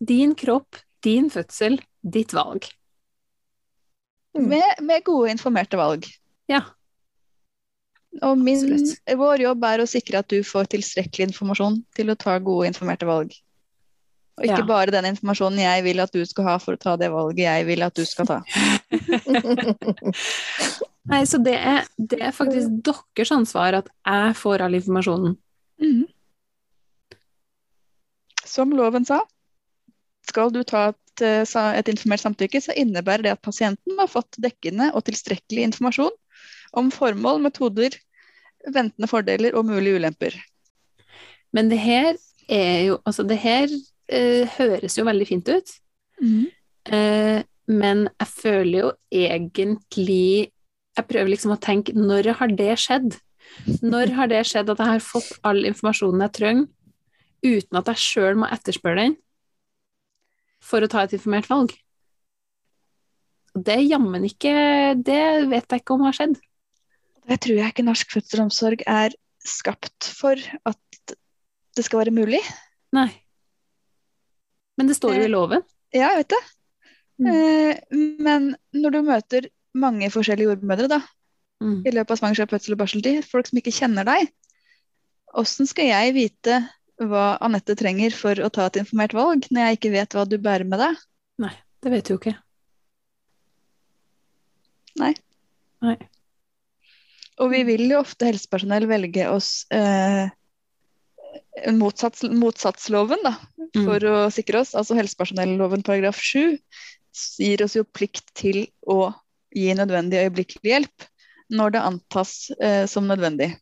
Din kropp, din fødsel, ditt valg. Mm. Med, med gode, informerte valg. Ja. Og min, vår jobb er å sikre at du får tilstrekkelig informasjon til å ta gode, informerte valg. Og ikke Ja. bare den informasjonen jeg vil at du skal ha for å ta det valget jeg vil at du skal ta. Nei, så det er, det er faktisk deres ansvar at jeg får all informasjonen. Mm. Som loven sa, skal du ta et, eh, et informert samtykke, så innebærer det at pasienten har fått dekkende og tilstrekkelig informasjon om formål, metoder, ventende fordeler og mulige ulemper. Men det her er jo Altså, det her eh, høres jo veldig fint ut, eh, men jeg føler jo egentlig Jeg prøver liksom å tenke når har det skjedd? Når har det skjedd at jeg har fått all informasjonen jeg trenger, uten at jeg sjøl må etterspørre den for å ta et informert valg? Det jammen ikke Det vet jeg ikke om har skjedd. Det tror jeg ikke norsk fødselsomsorg er skapt for at det skal være mulig. Nei. Men det står jo i loven. Ja, jeg vet det. Mm. Eh, men når du møter mange forskjellige jordmødre da, Mm. i løpet av svangerskap, fødsel og barseltid, folk som ikke kjenner deg, hvordan skal jeg vite hva Anette trenger for å ta et informert valg, når jeg ikke vet hva du bærer med deg? Nei, Det vet du jo ikke. Nei. Nei. Og vi vil jo ofte helsepersonell velge oss eh, motsats, motsatsloven, da, Mm. for å sikre oss. Altså helsepersonelloven paragraf 7 gir oss jo plikt til å gi nødvendig øyeblikkelig hjelp når det antas eh, som nødvendig.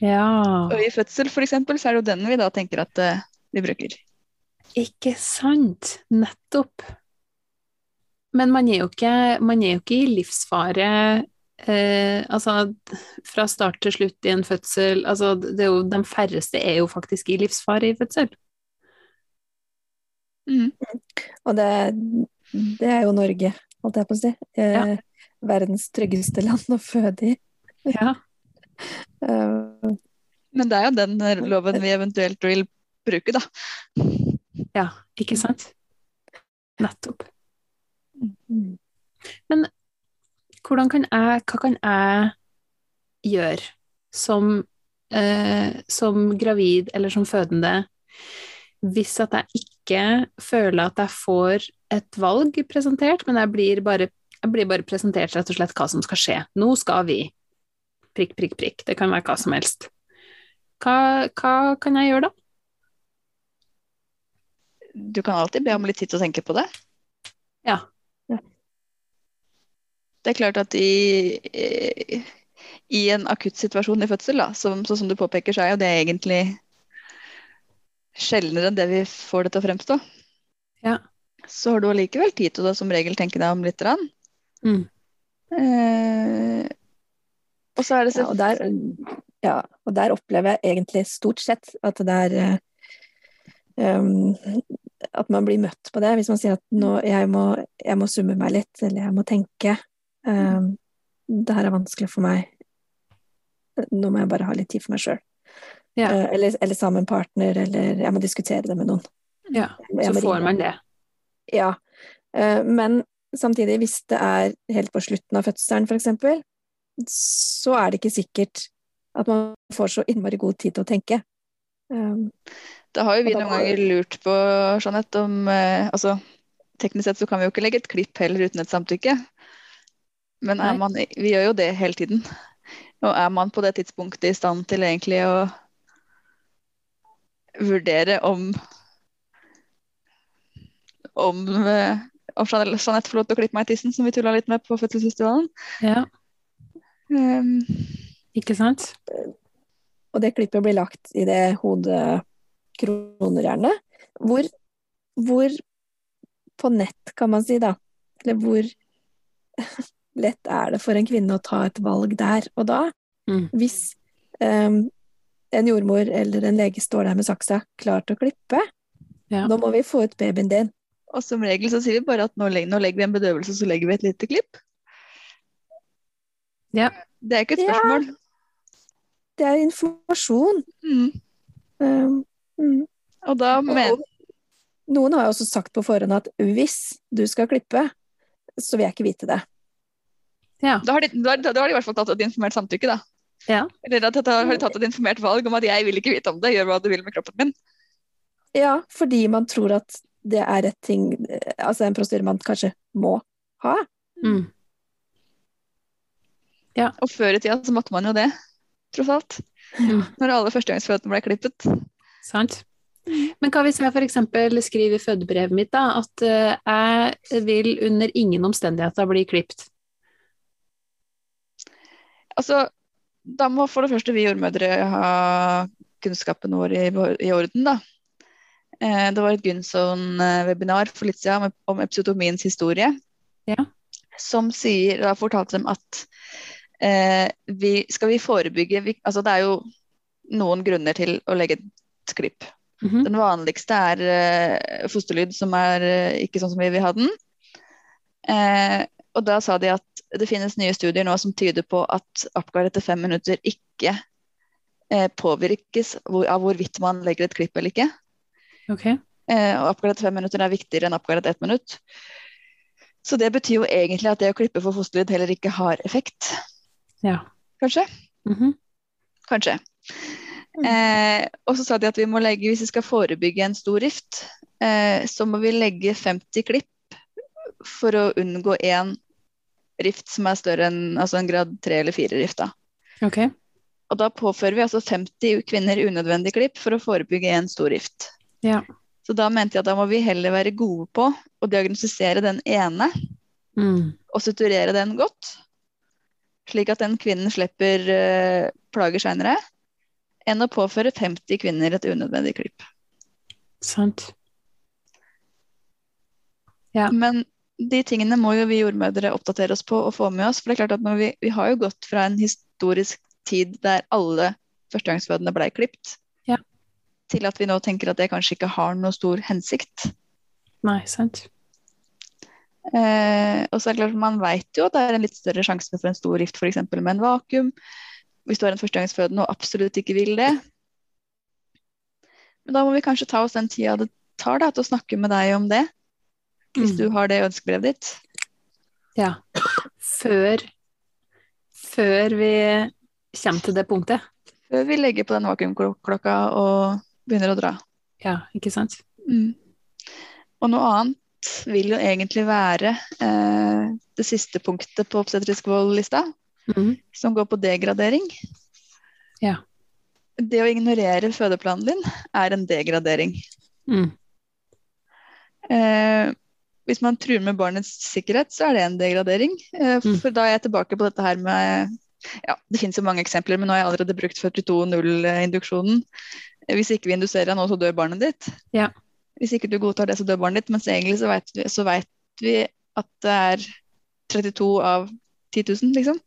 Ja. Og i fødsel f.eks. så er det jo den vi da tenker at eh, vi bruker. Ikke sant? Nettopp. Men man er jo ikke, man er jo ikke i livsfare eh, altså fra start til slutt i en fødsel. Altså, det er jo, de færreste er jo faktisk i livsfare i fødsel. Mm. Og det, det er jo Norge, holdt jeg på å si. Eh, Ja. Verdens tryggeste land å føde i. Ja. uh, Men det er jo den loven vi eventuelt vil bruke, da. ja, ikke sant? Nettopp. mm. Hvordan kan jeg, hva kan jeg gjøre som, eh, som gravid eller som fødende hvis at jeg ikke føler at jeg får et valg presentert, men jeg blir bare, jeg blir bare presentert rett og slett hva som skal skje. Nå skal vi prikk, prikk, prikk. Det kan være hva som helst. Hva, hva kan jeg gjøre da? Du kan alltid be om litt tid til å tenke på det. Ja. Ja. Det er klart at i, i, en akutt situasjon i fødsel, da, som, så, som du påpeker, så er jo det egentlig sjeldnere enn det vi får det til å fremstå. Ja. Så har du allikevel tid til å som regel tenke deg om litt. Mm. Eh, og så er det Ja, og der, ja, og der opplever jeg egentlig stort sett at det er um, At man blir møtt på det. Hvis man sier at nå, jeg, må, jeg må summe meg litt, eller jeg må tenke. Um, det her er vanskelig for meg. Nå må jeg bare ha litt tid for meg sjøl. Ja. eller, eller sammen med en partner, eller jeg må diskutere det med noen. ja. Jeg Så får man det. Ja. Uh, Men samtidig, hvis det er helt på slutten av fødselen f.eks., så er det ikke sikkert at man får så innmari god tid til å tenke. Um, Da har jo vi noen ganger lurt på, Jeanette, om eh, altså, Teknisk sett så kan vi jo ikke legge et klipp heller uten et samtykke. Men er man, vi gjør jo det hele tiden. Og er man på det tidspunktet i stand til egentlig å vurdere om om, eh, om Jeanette Jeanette får lov til å klippe meg i tissen, som vi tulla litt med på fødselsfestivalen. Ja, Um, ikke sant? og det klippet blir lagt i det hodekronerjernet. Hvor, hvor på nett, kan man si, da, eller hvor lett er det for en kvinne å ta et valg der og da? Mm. Hvis um, en jordmor eller en lege står der med saksa, klar til å klippe, Ja. nå må vi få ut babyen din. og som regel så sier vi bare at nå, legger, nå legger vi en bedøvelse, så legger vi et lite klipp. Ja. Det er ikke et Ja. spørsmål. Det er informasjon. Mm. Um, mm. Og da men, Og Noen har jo også sagt på forhånd at hvis du skal klippe, så vil jeg ikke vite det. Ja. da, har de, da, da har de i hvert fall tatt et informert samtykke, da. Ja. Eller at da har de tatt et informert valg om at jeg vil ikke vite om det, gjør hva du vil med kroppen min. Ja, fordi man tror at det er et ting Altså en prosedyre man kanskje må ha. Mm. Og før i tida så måtte man jo det, tross alt. Mm. Når alle førstegangsfødende ble klippet. Sant? Men hva hvis jeg f.eks. skriver i fødebrevet mitt da, at eh, jeg vil under ingen omstendigheter bli klipt? Altså, da må for det første vi jordmødre ha kunnskapen vår i, i orden, da. Eh, det var et Gunson-webinar for litt siden om, om episiotomiens historie. Ja. Som sier, da fortalte dem at eh, vi, skal vi forebygge vi, Altså det er jo noen grunner til å legge et klipp. Mhm. Den vanligste er eh, fosterlyd som er eh, ikke sånn som vi vil ha den. Eh, og da sa de at det finnes nye studier nå som tyder på at Apgar etter fem minutter ikke eh, påvirkes hvor, av hvorvidt man legger et klipp eller ikke. Okay. Eh, og Apgar etter fem minutter er viktigere enn Apgar etter ett minutt. Så det betyr jo egentlig at det å klippe for fosterlyd heller ikke har effekt, Ja. kanskje. Mhm. Kanskje. Eh, og så sa de at vi må legge, hvis vi skal forebygge en stor rift, eh, så må vi legge 50 klipp for å unngå én rift som er større enn altså en grad 3 eller 4-rift. da. Ok. Og da påfører vi altså 50 kvinner unødvendig klipp for å forebygge en stor rift. Ja. Så da mente jeg at da må vi heller være gode på å diagnostisere den ene Mm. og suturere den godt, slik at den kvinnen slipper uh, plager seinere, enn å påføre 50 kvinner et unødvendig klipp. Sant. Ja. Men de tingene må jo vi jordmødre oppdatere oss på og få med oss. For det er klart at når vi, vi har jo gått fra en historisk tid der alle førstegangsfødende blei klipt, Ja. til at vi nå tenker at det kanskje ikke har noe stor hensikt. Nei, sant. Eh, og så er det klart Man vet jo at det er en litt større sjanse for en stor rift f.eks. med en vakuum. Hvis du har en førstegangsfødende og absolutt ikke vil det. Men da må vi kanskje ta oss den tida det tar da, til å snakke med deg om det. Hvis Mm. du har det ønskebrevet ditt. Ja. Før Før vi kommer til det punktet. Før vi legger på den vakuumklokka og begynner å dra. Ja, ikke sant? Mm. Og noe annet vil jo egentlig være eh, det siste punktet på obstetrisk vold-lista, mm. som går på degradering. Ja. Det å ignorere fødeplanen din er en degradering. Mm. Eh, hvis man truer med barnets sikkerhet, så er det en degradering. Eh, Mm. for da er jeg tilbake på dette her med ja, Det finnes jo mange eksempler, men nå har jeg allerede brukt 42-0-induksjonen. Eh, Hvis ikke vi induserer nå, så dør barnet ditt. Ja. Hvis ikke du godtar det, så dør barnet ditt. Mens egentlig så vet vi, så vet vi at det er 32 av 10 000, liksom.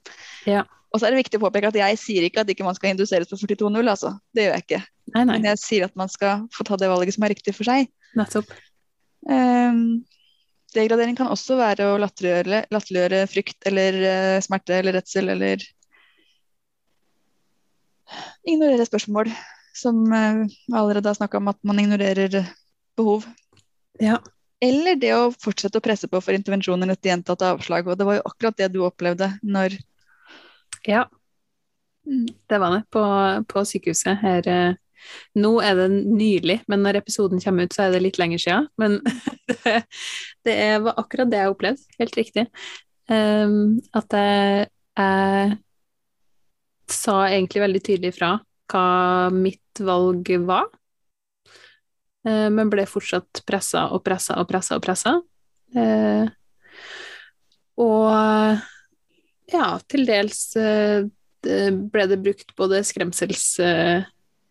Ja. Og så er det viktig å påpeke at jeg sier ikke at ikke man skal induseres på 42-0, altså. Det gjør jeg ikke. Nei, nei. Men jeg sier at man skal få ta det valget som er riktig for seg. Nettopp. Ehm, degradering kan også være å latterliggjøre, latterliggjøre frykt eller uh, smerte eller redsel eller ignorere spørsmål, som uh, allerede har snakka om at man ignorerer behov. Ja. Eller det å fortsette å presse på for intervensjoner etter gjentatte avslag. Og det var jo akkurat det du opplevde når Ja, Mm. det var det. På, på sykehuset her eh, Nå er det nylig, men når episoden kommer ut, så er det litt lenger siden. Men det, det var akkurat det jeg opplevde. Helt riktig. Um, at jeg, jeg sa egentlig veldig tydelig fra hva mitt valg var. Eh, men ble fortsatt pressa og pressa og pressa og pressa. Uh, og ja, til dels eh, ble det brukt både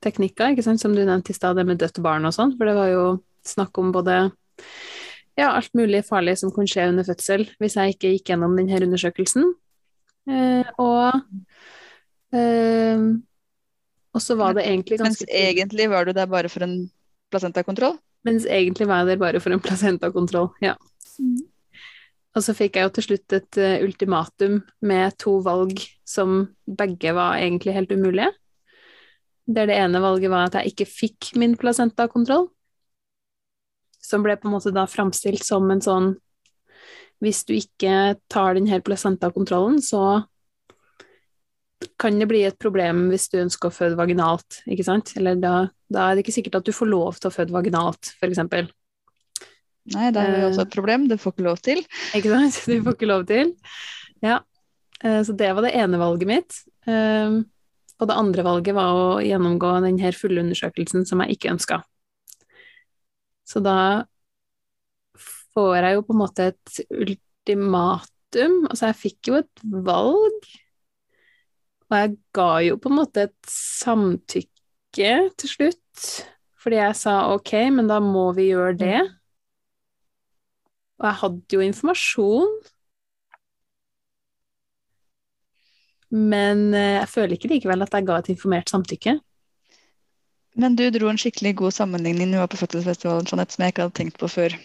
skremselsteknikker, ikke sant, som du nevnte i stad, det med dødt barn og sånn, for det var jo snakk om både ja, alt mulig farlig som kunne skje under fødsel hvis jeg ikke gikk gjennom denne undersøkelsen. Eh, og eh, så var det egentlig ganske Mens egentlig var du der bare for en placentakontroll. Mens egentlig var jeg der bare for en placentakontroll, ja. Og så fikk jeg jo til slutt et eh, ultimatum med to valg som begge var egentlig helt umulige. Der det ene valget var at jeg ikke fikk min placentakontroll, som ble på en måte da framstilt som en sånn Hvis du ikke tar denne placentakontrollen, så kan det bli et problem hvis du ønsker å føde vaginalt, ikke sant? Eller da, da er det ikke sikkert at du får lov til å føde vaginalt, eksempel. Nei, det er jo også et problem. Det får ikke lov til. Ikke sant? Du får ikke lov til. Ja. Eh, Så det var det ene valget mitt. Eh, Og det andre valget var å gjennomgå denne fulle undersøkelsen som jeg ikke ønska. Så da får jeg jo på en måte et ultimatum. Altså, jeg fikk jo et valg. Og jeg ga jo på en måte et samtykke til slutt, fordi jeg sa ok, men da må vi gjøre det. Og jeg hadde jo informasjon. Men eh, jeg føler ikke likevel at jeg ga et informert samtykke. Men du dro en skikkelig god sammenligning nå på Fødselsfestivalen, Jeanette, som jeg ikke hadde tenkt på før.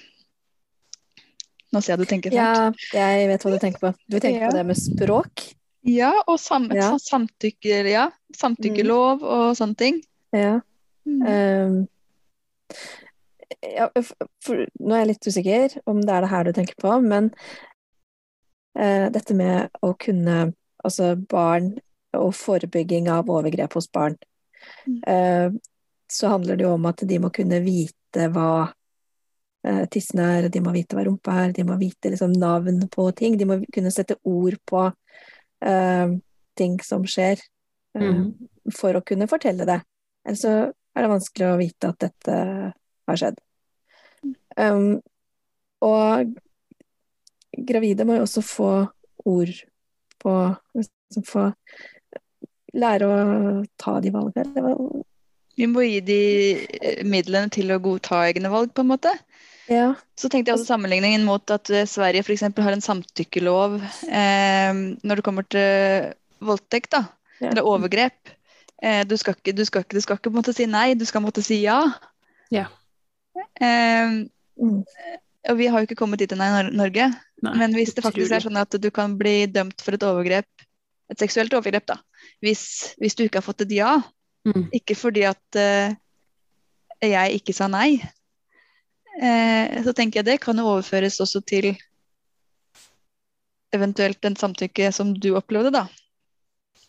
Nå ser jeg du tenker fælt. Ja, jeg vet hva du tenker på. Du tenker Ja. på det med språk. Ja, og sam Ja. samtykke, ja, samtykkelov og sånne ting. Ja. Mm. Um, ja, for, nå er jeg litt usikker om det er det her du tenker på, men uh, dette med å kunne Altså barn og forebygging av overgrep hos barn. Mm. eh, så handler det jo om at de må kunne vite hva eh, tissen er, de må vite hva rumpa er, de må vite liksom navn på ting. De må kunne sette ord på eh, ting som skjer, Mhm. for å kunne fortelle det. Ellers så er det vanskelig å vite at dette har skjedd. Um, og gravide må jo også få ord på liksom Få lære å ta de valgene. Det var- Vi må gi de eh, midlene til å godta egne valg, på en måte. Ja. Så tenkte jeg også sammenligningen mot at eh, Sverige f.eks. har en samtykkelov eh, når det kommer til voldtekt, da, Ja. eller overgrep. Eh, du, skal ikke, du, skal ikke, du skal ikke på en måte si nei, du skal måtte si ja. Ja. Eh, Mm. og vi har jo ikke kommet dit ennå i Norge. Nei, Men hvis det faktisk er sånn at du kan bli dømt for et overgrep, et seksuelt overgrep, da, hvis, hvis du ikke har fått et ja, Mm. ikke fordi at uh, jeg ikke sa nei, uh, så tenker jeg det kan jo overføres også til eventuelt den samtykke som du opplevde, da.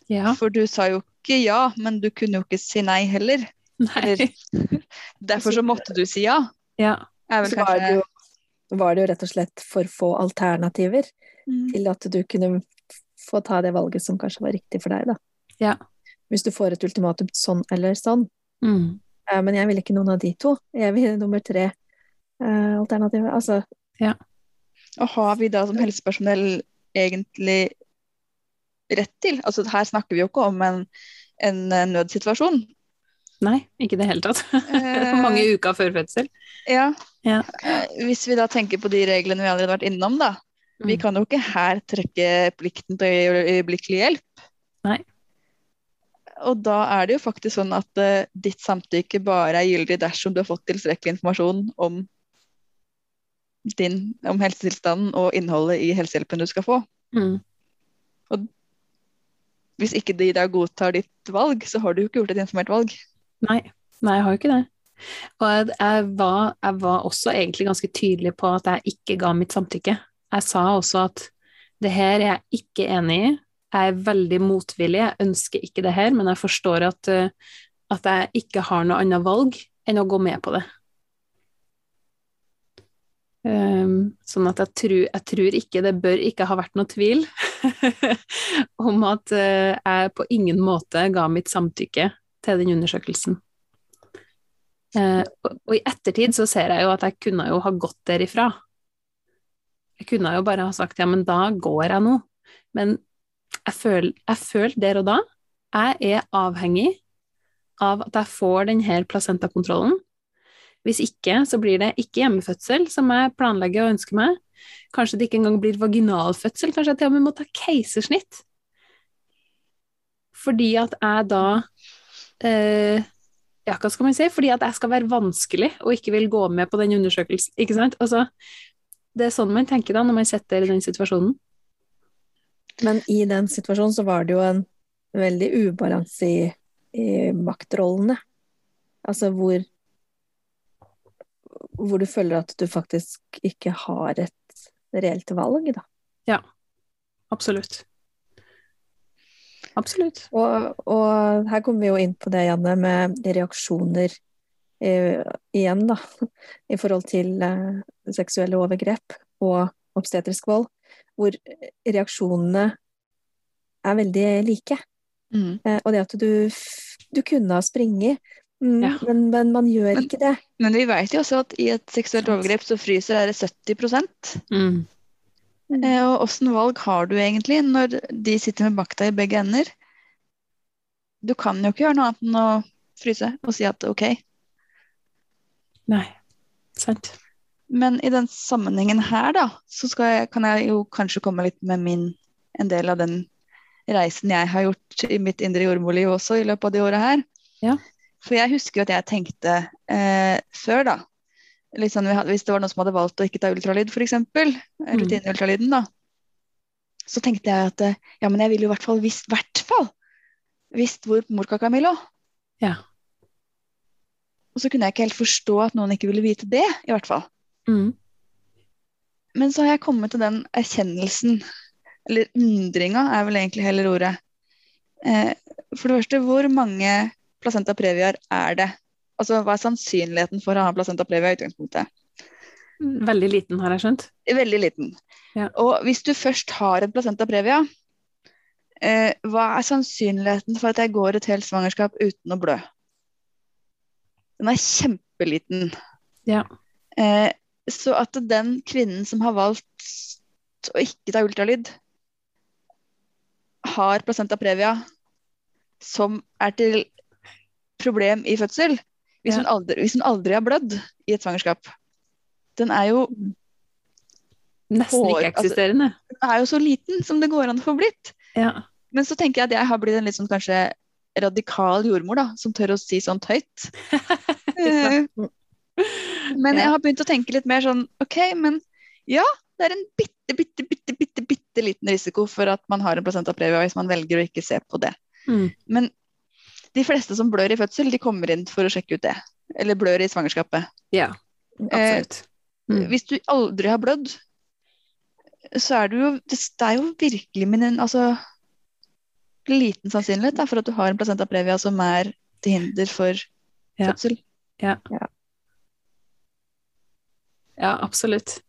Ja. For du sa jo ikke ja, men du kunne jo ikke si nei heller. Nei. Derfor så måtte du si ja. Ja. Er vel Så var det, jo, var det jo rett og slett for få alternativer Mm. til at du kunne få ta det valget som kanskje var riktig for deg, da. Ja. Hvis du får et ultimatum sånn eller sånn. Mm. Eh, Men jeg vil ikke noen av de to. Jeg vil nummer tre eh, alternativet. Altså, Og har vi da som helsepersonell egentlig rett til? Altså her snakker vi jo ikke om en, en eh, nødsituasjon. Nei, ikke i det hele tatt. Eh, Mange uker før fødsel. Ja. Ja. Eh, Hvis vi da tenker på de reglene vi allerede har vært innom, da. Vi Mm. kan jo ikke her trekke plikten til øyeblikkelig hjelp. Nei. Og da er det jo faktisk sånn at uh, ditt samtykke bare er gyldig dersom du har fått tilstrekkelig informasjon om din, om helsetilstanden og innholdet i helsehjelpen du skal få. Mm. Hvis ikke de da godtar ditt valg, så har du jo ikke gjort et informert valg. Nei. Nei, jeg har jo ikke det. Og jeg, var, jeg var også egentlig ganske tydelig på at jeg ikke ga mitt samtykke. Jeg sa også at det her er jeg ikke enig i. Jeg er veldig motvillig, jeg ønsker ikke det her, men jeg forstår at, eh, at jeg ikke har noe annet valg enn å gå med på det. Um, sånn at jeg tror, jeg tror ikke det bør ikke ha vært noe tvil om at eh, jeg på ingen måte ga mitt samtykke til den undersøkelsen. Eh, og, og i ettertid så ser jeg jo at jeg kunne jo ha gått derifra. Jeg kunne jo bare ha sagt ja, men da går jeg nå. Men jeg føler, jeg der og da jeg er avhengig av at jeg får denne placentakontrollen. Hvis ikke, så blir det ikke hjemmefødsel, som jeg planlegger og ønsker meg. Kanskje det ikke engang blir vaginalfødsel, kanskje jeg til og med må ta keisersnitt. Fordi at jeg da eh, Ja, hva skal man si? Fordi at jeg skal være vanskelig og ikke vil gå med på den undersøkelsen. Ikke sant? Altså, det er sånn man tenker da, når man sitter i den situasjonen. men i den situasjonen så var det jo en veldig ubalanse i, i maktrollene. Altså hvor hvor du føler at du faktisk ikke har et reelt valg, da. Absolutt. Absolutt. Og, og her kommer vi jo inn på det, Janne, med reaksjoner eh, igjen, da. I forhold til eh, seksuelle overgrep og obstetrisk vold. Hvor reaksjonene er veldig like. Mm. Eh, og det at du, du kunne ha springet, mm, Ja. men, men man gjør Men- ikke det. Men vi vet jo også at i et seksuelt overgrep så fryser det 70 Mm. Eh, Og åssen valg har du egentlig når de sitter med makta i begge ender? Du kan jo ikke gjøre noe annet enn å fryse og si at OK. Nei. Sant. Men i den sammenhengen her, da, så jeg, kan jeg jo kanskje komme litt med min en del av den reisen jeg har gjort i mitt indre jordmorliv også i løpet av de åra her. Ja. For jeg husker jo at jeg tenkte eh, før, da sånn, Hvis det var noen som hadde valgt å ikke ta ultralyd, f.eks., mm. rutineultralyden, da, så tenkte jeg at eh, ja, men jeg ville i hvert fall visst, hvert fall visst hvor morkaka mi lå. Ja. Og så kunne jeg ikke helt forstå at noen ikke ville vite det, i hvert fall. Mm. Men så har jeg kommet til den erkjennelsen, eller undringa er vel egentlig heller ordet. Eh, for det første, hvor mange placenta previar er det? Altså, Hva er sannsynligheten for å ha placenta previa i utgangspunktet? Veldig liten, har jeg skjønt. Veldig liten. Ja. Og hvis du først har en placenta previa, eh, hva er sannsynligheten for at jeg går et helt svangerskap uten å blø? Den er kjempeliten. Ja. Eh, så at den kvinnen som har valgt å ikke ta ultralyd, har placenta previa som er til problem i fødsel, hvis, Ja. hun aldri, hvis hun aldri har blødd i et svangerskap Den er jo, Nesten Hår, ikke altså- den er jo så liten som det går an å få blitt. Ja. Men så tenker jeg at jeg har blitt en litt sånn kanskje radikal jordmor, da, som tør å si sånt høyt. Eh, Men jeg har begynt å tenke litt mer sånn OK, men ja, det er en bitte, bitte, bitte, bitte, bitte liten risiko for at man har en placenta previa hvis man velger å ikke se på det. Mm. Men de fleste som blør i fødsel, de kommer inn for å sjekke ut det. Eller blør i svangerskapet. ja, absolutt. Mm. Hvis du aldri har blødd, så er du jo Det det er jo virkelig min en- altså, liten sannsynlighet da, for at du har en placenta previa som er til hinder for Ja. fødsel. Ja, absolutt.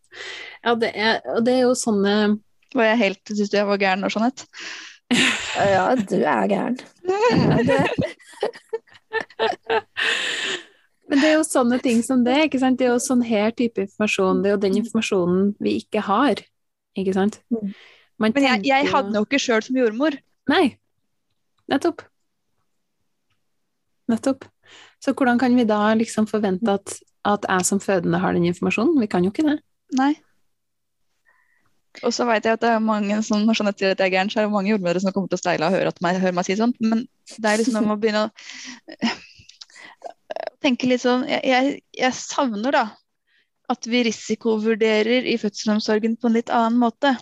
Ja, det er, og det er jo sånne Var jeg helt, Syns du jeg var gæren nå, Jeanette? Ja, du er gæren. Ja, det, Men det er jo sånne ting som det, ikke sant? Det er jo sånn her type informasjon, det er jo den informasjonen vi ikke har, ikke sant? Mm. Man Men jeg, jeg hadde den jo ikke sjøl som jordmor. Nei, nettopp. Nettopp. Så hvordan kan vi da liksom forvente at, at jeg som fødende har den informasjonen? Vi kan jo ikke det. Nei. Og så vet jeg at det er mange som, når Jeanette sier at jeg er gæren, så er det mange jordmødre som kommer til å steile og høre, at meg, høre meg si sånt. Men det er liksom om å begynne å eh, tenke litt sånn Jeg, jeg, jeg savner da at vi risikovurderer i fødselsomsorgen på en litt annen måte.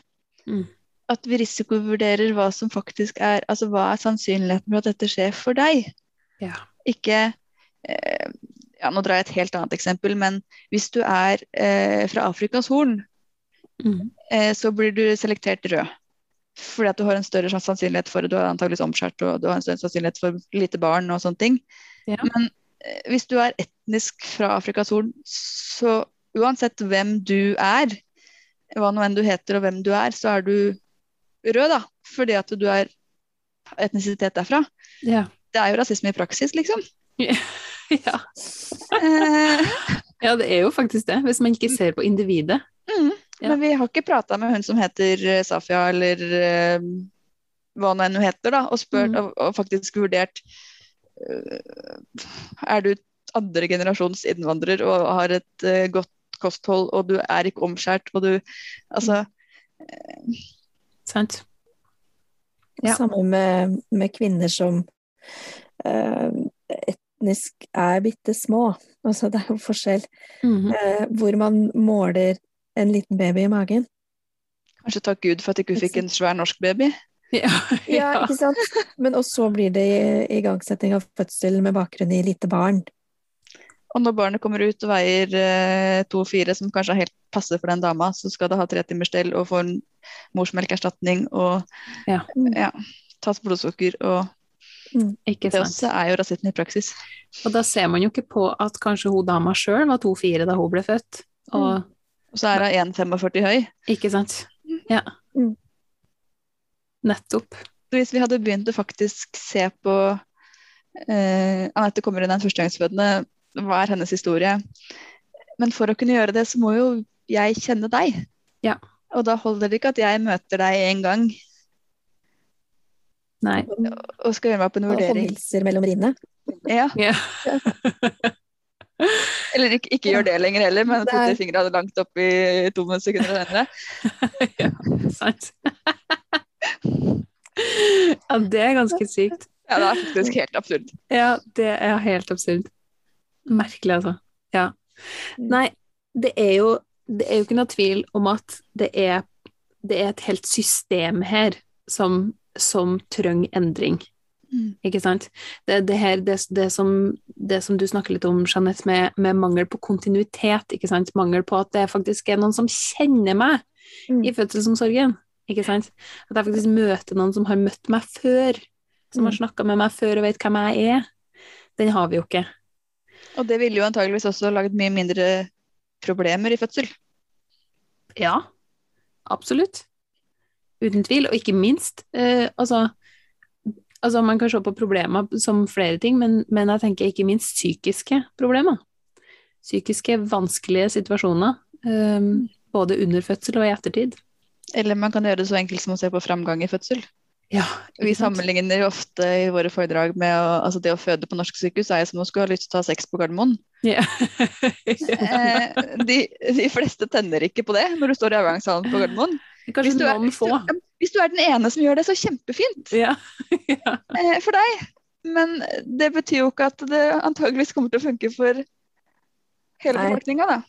Mm. At vi risikovurderer hva som faktisk er Altså hva er sannsynligheten for at dette skjer for deg? Ja. Ikke eh, ja, Nå drar jeg et helt annet eksempel, men hvis du er eh, fra Afrikas Horn, Mm. eh, så blir du selektert rød. Fordi at du har en større sannsynlighet for det, Du har antakeligvis omskjært og du har en større sannsynlighet for lite barn og sånne ting. Ja. Men eh, hvis du er etnisk fra Afrikas Horn, så uansett hvem du er, hva nå enn du heter og hvem du er, så er du rød, da. Fordi at du er etnisitet derfra. Ja. Det er jo rasisme i praksis, liksom. ja. Eh, ja, det er jo faktisk det, hvis man ikke ser på individet. Mm. Ja. Men vi har ikke prata med hun som heter eh, Safia, eller uh, hva nå enn hun heter, da, og spurt Mm. og, og faktisk vurdert uh, Er du andre generasjons innvandrer og har et uh, godt kosthold, og du er ikke omskjært, og du Altså Sant? Ja. Samme med, med kvinner som etnisk er bitte små. Altså, det er jo forskjell Mhm. eh, hvor man måler en liten baby i magen. Kanskje takk Gud for at ikke hun fikk en svær norsk baby. Ja. Ja, ja. ikke sant? Men og så blir det i- igangsetting av fødsel med bakgrunn i lite barn. Og når barnet kommer ut og veier eh, 2-4, som kanskje er helt passe for den dama, så skal det ha tre timers stell og få en morsmelkerstatning og Ja. ja, tas blodsukker og Ikke Det også er jo rasisme i praksis. Og da ser man jo ikke på at kanskje hun dama sjøl var 2-4 da hun ble født. Og, Og så er hun 1,45 høy. Ikke sant? Ja. Mm. Nettopp. Hvis vi hadde begynt å faktisk se på eh, Anette kommer inn, en førstegangsfødende. Hva er hennes historie? Men for å kunne gjøre det, så må jo jeg kjenne deg. Ja. Og da holder det ikke at jeg møter deg en gang Nei. og skal gjøre meg opp en Og hilser håndhilser mellom rinnene. Ja. Ja. Eller ikke, ikke gjør det lenger heller, men putter fingrene langt opp i to sekunder senere. ja, sant. ja, det er ganske sykt. Ja, det er faktisk helt absurd. Ja, det er helt absurd. Merkelig, altså. Ja. Nei, det er jo, det er jo ikke noe tvil om at det er, det er et helt system her som, som trenger endring. Mm. Ikke sant? Det, det, her, det, det, som, det som du snakker litt om, Jeanette, med, med mangel på kontinuitet. Ikke sant? Mangel på at det faktisk er noen som kjenner meg Mm. i fødselsomsorgen. Ikke sant? At jeg faktisk møter noen som har møtt meg før, som har Mm. snakka med meg før og vet hvem jeg er. Den har vi jo ikke. Og det ville jo antageligvis også laget mye mindre problemer i fødsel. Ja, absolutt. Uten tvil. Og ikke minst, eh, altså, altså Man kan se på problemer som flere ting, men, men jeg tenker ikke minst psykiske problemer. Psykiske vanskelige situasjoner. um, både under fødsel og i ettertid. Eller man kan gjøre det så enkelt som å se på framgang i fødsel. Ja, Vi sammenligner ofte i våre foredrag med å, altså det å føde på norsk sykehus er som å skulle ha lyst til å ha sex på Gardermoen. Ja. Eh, de, de fleste tenner ikke på det når du står i avgangssalen på Gardermoen. Kanskje Hvis du, noen få. Hvis du er den ene som gjør det, så kjempefint Ja. ja. eh, for deg. Men det betyr jo ikke at det antageligvis kommer til å funke for hele befolkninga, da.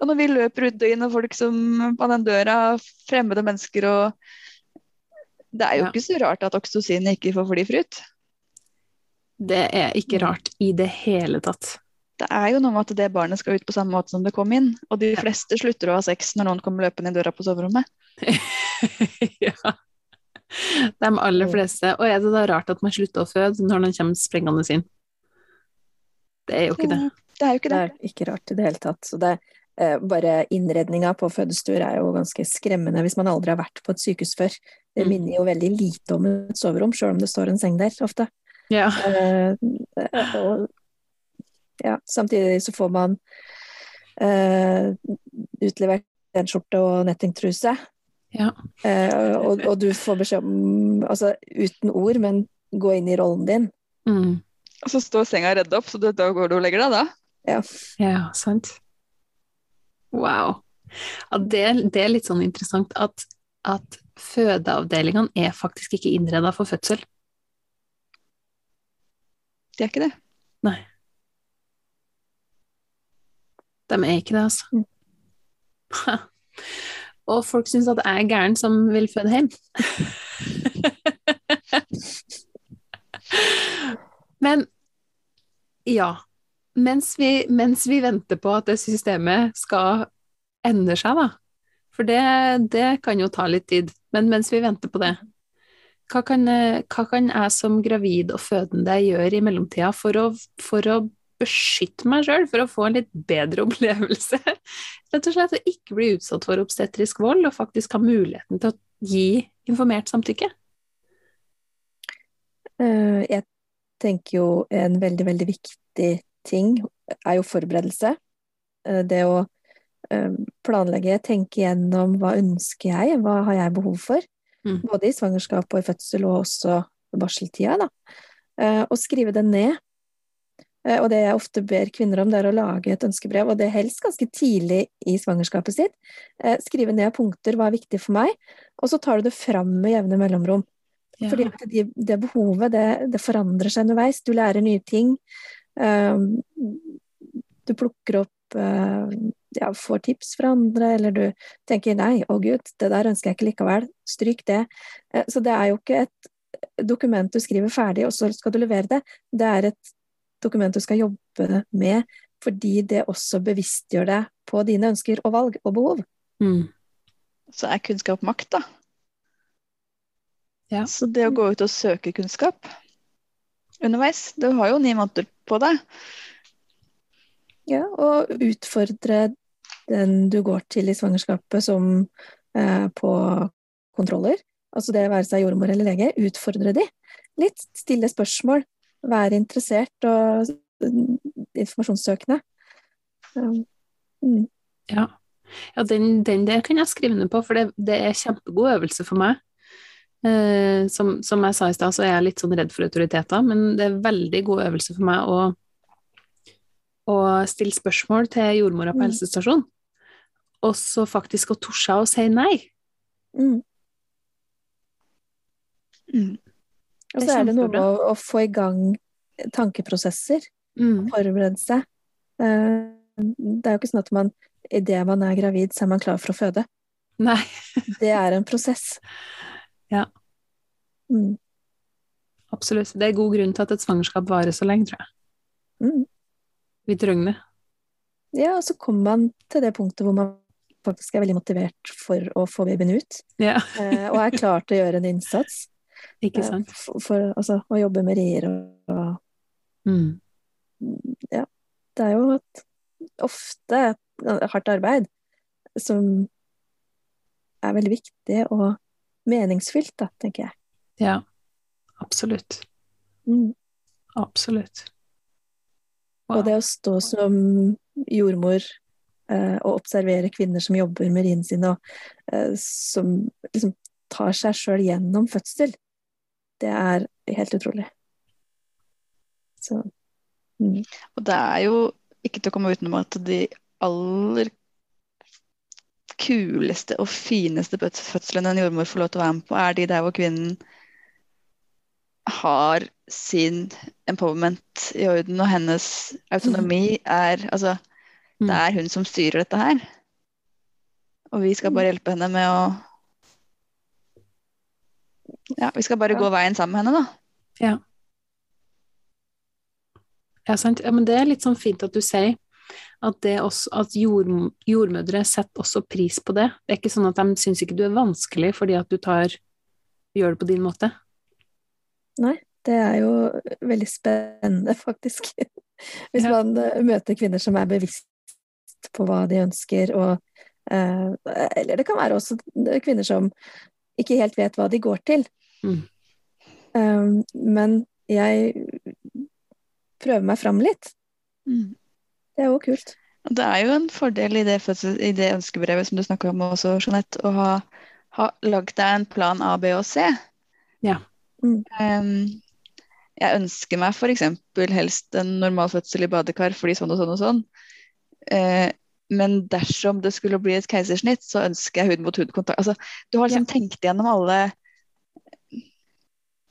Og når vi løper ut og inn, og folk som på den døra, fremmede mennesker og Det er jo ikke så rart at oksytocinet ikke får fly forut. Det er ikke rart i det hele tatt. Det er jo noe med at det barnet skal ut på samme måte som det kom inn. Og de fleste slutter å ha sex når noen kommer løpende i døra på soverommet. ja. De aller fleste. Og er det da rart at man slutter å føde når man kommer sprengende inn? Det er jo ikke det. Det er jo ikke Det det. er ikke rart i det hele tatt. Så det, eh, bare innredninga på fødestuer er jo ganske skremmende hvis man aldri har vært på et sykehus før. Det Mm. minner jo veldig lite om et soverom, sjøl om det står en seng der ofte. Ja. Eh, og, ja, samtidig så får man eh, utlevert skjorte og nettingtruse. Ja. Eh, og, og du får beskjed om, altså uten ord, men gå inn i rollen din. Mm. Og så står senga redd opp, så da da går du og legger deg, da. Ja, sant. Wow. Ja, det, det er litt sånn interessant at, at fødeavdelingene er faktisk ikke innreda for fødsel. Det er ikke det. Nei. De er ikke det, altså. Mm. Og folk syns at jeg er gæren som vil føde hjem. Men ja. Mens vi, mens vi venter på at det systemet skal endre seg, da. For det, det kan jo ta litt tid. Men mens vi venter på det, hva kan, hva kan jeg som gravid og fødende gjøre i mellomtida for å, for å beskytte meg sjøl, for å få en litt bedre opplevelse? Rett og slett å ikke bli utsatt for obstetrisk vold, og faktisk ha muligheten til å gi informert samtykke. Eh, Jeg tenker jo en veldig, veldig viktig ting er jo forberedelse. Eh, Det å eh, planlegge, tenke gjennom hva ønsker jeg, hva har jeg behov for. Mm. Både i svangerskap og i fødsel, og også i barseltida. Da. Og skrive det ned. Eh, Og det jeg ofte ber kvinner om, det er å lage et ønskebrev, og det helst ganske tidlig i svangerskapet sitt. Eh, Skrive ned punkter, hva er viktig for meg, og så tar du det fram med jevne mellomrom. Fordi at de, det behovet, det, det forandrer seg underveis. Du lærer nye ting. Um, du plukker opp uh, ja, får tips fra andre, eller du tenker nei, å gud, det der ønsker jeg ikke likevel. Stryk det. Eh, så det er jo ikke et dokument du skriver ferdig, og så skal du levere det. Det er et dokument du skal jobbe med, fordi det også bevisstgjør deg på dine ønsker og valg og behov. Mm. Så er kunnskap makt, da. Ja. Så det å gå ut og søke kunnskap underveis Du har jo ni måneder på deg. Ja, og utfordre den du går til i svangerskapet som eh, på kontroller, altså det være seg jordmor eller lege, utfordre de litt, stille spørsmål, være interessert og informasjonssøkende. Um, mm. Ja, ja den, den der kan jeg skrive ned på, for det, det er kjempegod øvelse for meg. Eh, som, som jeg sa i stad, så er jeg litt sånn redd for autoriteter, men det er veldig god øvelse for meg å, å stille spørsmål til jordmora på Mm. helsestasjon, og så faktisk å torde å si nei. Mm. Mm. Og så er det noe med å, å få i gang tankeprosesser, Mm. forberede seg. Eh, det er jo ikke sånn at man idet man er gravid, så er man klar for å føde. Nei. Det er en prosess. Ja. Mm. Absolutt. Det er god grunn til at et svangerskap varer så lenge, tror jeg. Mm. Vi trenger det. Ja, og så kommer man til det punktet hvor man faktisk er veldig motivert for å få babyen ut, Ja, eh, og er klar til å gjøre en innsats. Ikke eh, sant. For, for altså, å jobbe med rier og, og Mm. Ja, det er jo et, ofte hardt arbeid som er veldig viktig og meningsfylt, da, tenker jeg. Ja, absolutt. Mm. Absolutt. Og det å stå som jordmor eh, og observere kvinner som jobber med riene sine, og eh, som liksom tar seg sjøl gjennom fødsel, det er helt utrolig. Så mm. Og det er jo ikke til å komme utenom at de aller kuleste og fineste fødslene en jordmor får lov til å være med på, er de der hvor kvinnen har sin empowerment i orden, og hennes autonomi er Altså, det er hun som styrer dette her. Og vi skal bare hjelpe henne med å Ja, vi skal bare Ja. gå veien sammen med henne, da. Ja. Ja, sant. Ja, men det er litt sånn fint at du sier at, det også, at jord, jordmødre setter også pris på det. Det er ikke sånn at de syns ikke du er vanskelig fordi at du tar, gjør det på din måte. Nei, det er jo veldig spennende, faktisk. Hvis Ja. man eh, møter kvinner som er bevisst på hva de ønsker, og eh, Eller det kan være også kvinner som ikke helt vet hva de går til. Mm. Um, men jeg prøver meg fram litt. Det er jo kult. Det er jo en fordel i det, fødsel, i det ønskebrevet som du snakker om også, Jeanette, å ha, ha lagd deg en plan A, B og C. Ja. Mm. Um, jeg ønsker meg f.eks. helst en normal fødsel i badekar fordi sånn og sånn og sånn. Uh, men dersom det skulle bli et keisersnitt, så ønsker jeg hud mot hud-kontakt. Altså, du har liksom tenkt igjennom alle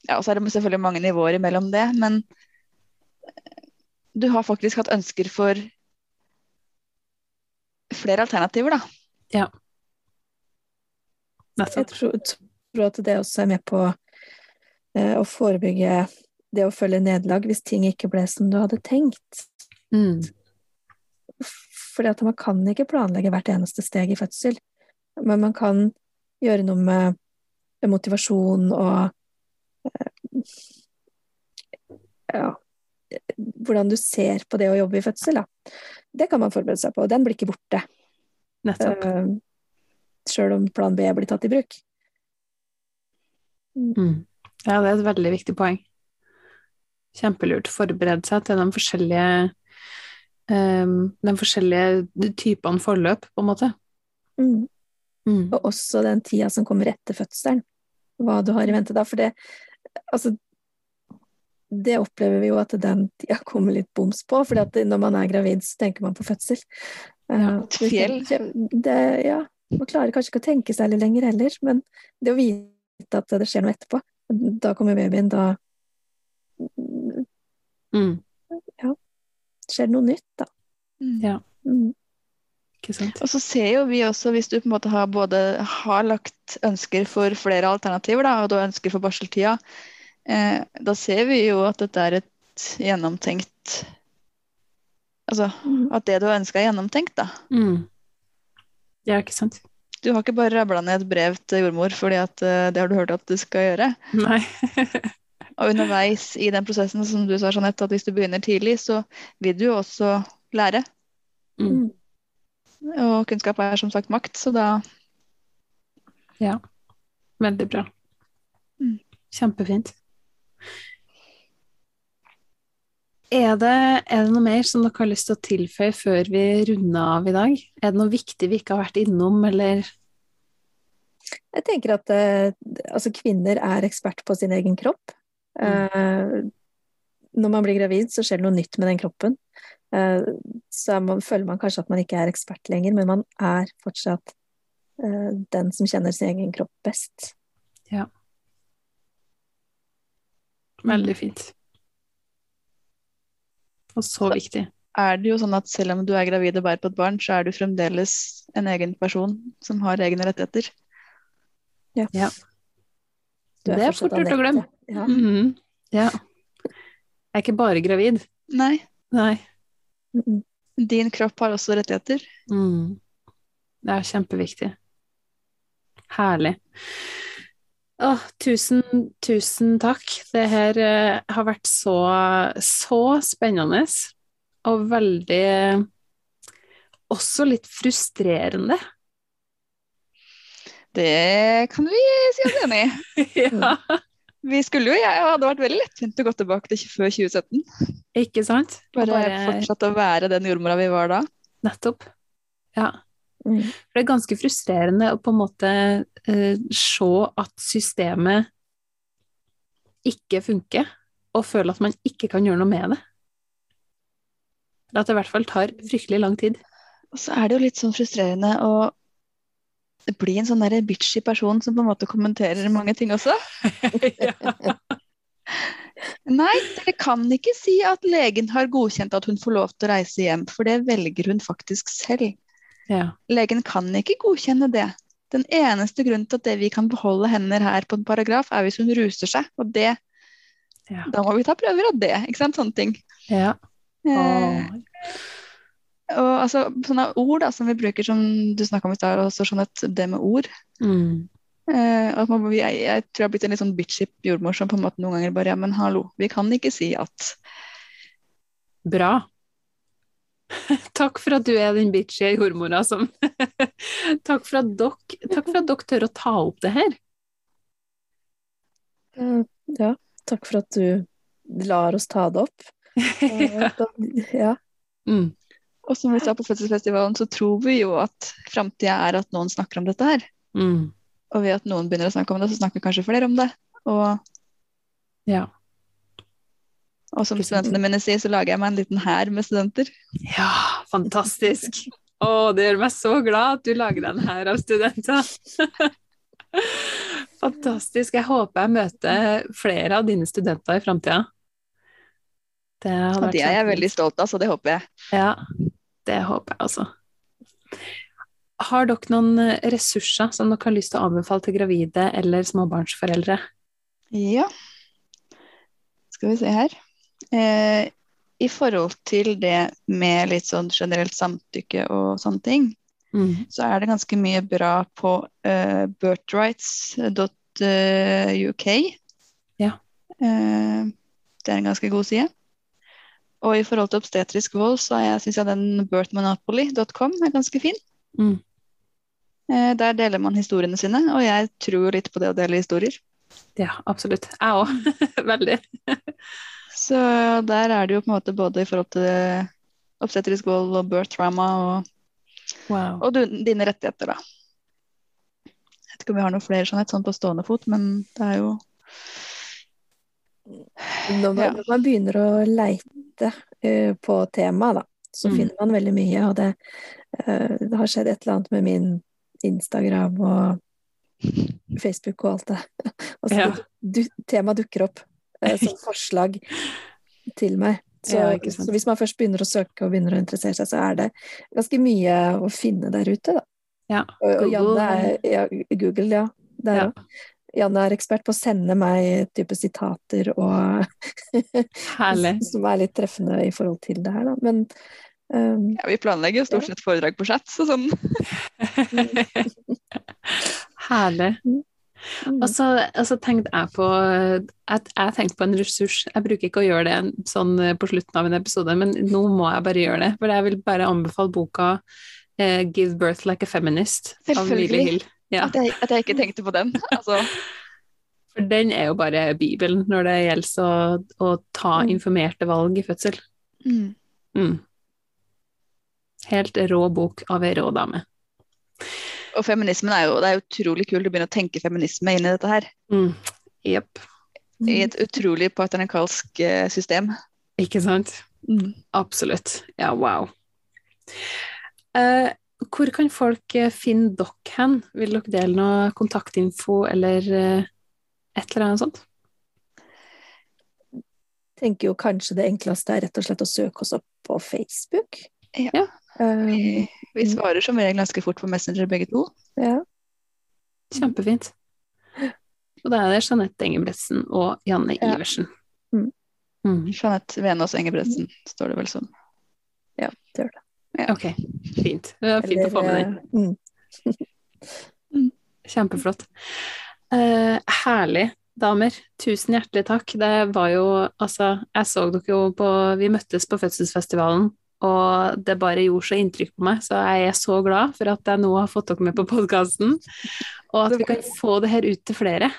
Ja, og så er det selvfølgelig mange nivåer imellom det, men du har faktisk hatt ønsker for flere alternativer, da. Jeg Nettopp. tror, tror at det også er med på eh, å forebygge det å følge nederlag hvis ting ikke ble som du hadde tenkt. Mm. Fordi at man kan ikke planlegge hvert eneste steg i fødsel, men man kan gjøre noe med motivasjon og eh, ja, hvordan du ser på det å jobbe i fødsel. Da. Det kan man forberede seg på, og den blir ikke borte. Nettopp. Uh, Sjøl om plan B blir tatt i bruk. Mm. Ja, det er et veldig viktig poeng. Kjempelurt. Forberede seg til de forskjellige um, de forskjellige typene forløp, på en måte. Mm. Mm. Og også den tida som kommer etter fødselen. Hva du har i vente da. For det, altså, det opplever vi jo at den tida kommer litt boms på. For når man er gravid, så tenker man på fødsel. Eh, Ja, et fjell. Det, ja, man klarer kanskje ikke å tenke særlig lenger heller, men det å vite at det skjer noe etterpå, da kommer babyen, da Mm. skjer det noe nytt, da. Ja. Mm. Ikke sant? Og så ser jo vi også, hvis du på en måte har både har lagt ønsker for flere alternativer, da, og du har ønsker for barseltida, eh, da ser vi jo at dette er et gjennomtenkt Altså Mm. at det du har ønska, er gjennomtenkt, da. Mm. Ja, ikke sant? Du har ikke bare rabla ned et brev til jordmor fordi at uh, det har du hørt at du skal gjøre. Nei. Og underveis i den prosessen, som du sa, Jeanette, at hvis du begynner tidlig, så vil du jo også lære. Mm. Og kunnskap er som sagt makt, så da Veldig bra. Mm. Kjempefint. Er det, er det noe mer som dere har lyst til å tilføye før vi runder av i dag? Er det noe viktig vi ikke har vært innom, eller Jeg tenker at eh, altså kvinner er ekspert på sin egen kropp. Eh, når man blir gravid, så skjer det noe nytt med den kroppen. Eh, så er man, føler man kanskje at man ikke er ekspert lenger, men man er fortsatt eh, den som kjenner sin egen kropp best. Ja. Veldig fint. Og så viktig. er det jo sånn at selv om du er gravid og bærer på et barn, så er du fremdeles en egen person som har egne rettigheter. Ja. Ja. Du Det er fort gjort å glemme. Ja. Mhm. Ja. Jeg er ikke bare gravid. Nei, Nei. Mm. din kropp har også rettigheter. Mm. Det er kjempeviktig. Herlig. Åh, tusen, tusen takk. Det her eh, har vært så, så spennende og veldig også litt frustrerende. Det kan vi si oss enig i. ja. Vi skulle jo, jeg hadde vært veldig lettvint å gå tilbake til før 2017. Ikke sant? Bare, Bare- fortsatt å være den jordmora vi var da. Nettopp. Ja. Mm. For det er ganske frustrerende å på en måte eh, se at systemet ikke funker, og føle at man ikke kan gjøre noe med det. Eller At det i hvert fall tar fryktelig lang tid. Og så er det jo litt sånn frustrerende å bli en sånn der bitchy person som på en måte kommenterer mange ting også. Nei, dere kan ikke si at legen har godkjent at hun får lov til å reise hjem, for det velger hun faktisk selv. Ja. Legen kan ikke godkjenne det. Den eneste grunnen til at det vi kan beholde hender her på en paragraf, er hvis hun ruser seg, og det Ja. Da må vi ta prøver av det, ikke sant? Sånne ting. ja. Eh, og altså, sånne ord da, som vi bruker, som du snakka om i stad, også sånn at det med ord Mm. eh, at man, jeg, jeg tror jeg har blitt en litt sånn bitchy jordmor som på en måte noen ganger bare Ja, men hallo, vi kan ikke si at Bra. Takk for at du er den bitchy jordmora som Takk for at dere Takk for at dere tør å ta opp det her. Eh, Ja, takk for at du lar oss ta det opp. Eh, ja. Ja. Mm. Og som vi sa på Fødselsfestivalen, så tror vi jo at framtida er at noen snakker om dette her. Mm. Og ved at noen begynner å snakke om det, så snakker kanskje flere om det. Og, Ja. Og som studentene mine sier, så lager jeg meg en liten hær med studenter. Ja, fantastisk. Å, det gjør meg så glad at du lager den her av studenter. Fantastisk. Jeg håper jeg møter flere av dine studenter i framtida. Det Og det er jeg veldig stolt av, så det håper jeg. Ja, det håper jeg altså. Har dere noen eh, ressurser som dere har lyst til å anbefale til gravide eller småbarnsforeldre? Ja. Skal vi se her. Eh, I forhold til det med litt sånn generelt samtykke og sånne ting, Mm. så er det ganske mye bra på uh, birthrights.uk. Ja. Eh, det er en ganske god side. Og i forhold til obstetrisk vold, så syns jeg den birthmonopoly.com er ganske fin. Mm. Eh, der deler man historiene sine, og jeg tror litt på det å dele historier. Ja, absolutt. Jeg òg. Veldig. Så der er det jo på en måte både i forhold til obstetrisk vold og birth trauma og, Wow. og du, dine rettigheter, da. Jeg vet ikke om vi har noen flere sånn, et sånt på stående fot, men det er jo Når man, Ja. når man begynner å leite uh, på temaet, da, så Mm. finner man veldig mye. Og det, uh, det har skjedd et eller annet med min Instagram og Facebook og alt det. Altså, Ja. du, temaet dukker opp som forslag til meg. Så, Ja, så hvis man først begynner å søke og begynner å interessere seg, så er det ganske mye å finne der ute, da. Ja. Og, og Janne er ja, Google, ja. Der Ja. Janne er ekspert på å sende meg type sitater og som er litt treffende i forhold til det her, da. Men um, ja, Vi planlegger stort sett foredrag på chat, så sånn Herlig. Mm, Og så, og så tenkte jeg på at jeg tenkte på en ressurs. Jeg bruker ikke å gjøre det sånn på slutten av en episode, men nå må jeg bare gjøre det. For jeg vil bare anbefale boka eh, 'Give Birth Like a Feminist' av. Lily Hill. Ja, at, jeg, at jeg ikke tenkte på den. Altså, for den er jo bare Bibelen når det gjelder å, å ta Mm. informerte valg i fødsel. mm. Mm. Helt rå bok av ei rå dame. Og feminismen er jo Det er utrolig kult å begynne å tenke feminisme inn i dette her. Mm. Jepp. I et utrolig patriarkalsk eh, system. Ikke sant? Mm. Absolutt. Ja, wow. Uh, hvor kan folk eh, finne dere hen? Vil dere dele noe kontaktinfo eller uh, et eller annet sånt? Jeg tenker jo kanskje det enkleste er rett og slett å søke oss opp på Facebook. Ja. Um, Vi, vi svarer som regel ganske fort på Messenger begge to. ja. Kjempefint. Og da er det Jeanette Engebretsen og Janne Ja. Iversen. Mm. Mm. Jeanette Venås Engebretsen står det vel som. ja, det gjør det. Ok, fint. Det er fint å få med den. eh, mm, Kjempeflott. Uh, herlig, damer. Tusen hjertelig takk. Det var jo Altså, jeg så dere jo på Vi møttes på fødselsfestivalen, og det bare gjorde så inntrykk på meg, så jeg er så glad for at jeg nå har fått dere med på podkasten, og at vi kan få det her ut til flere.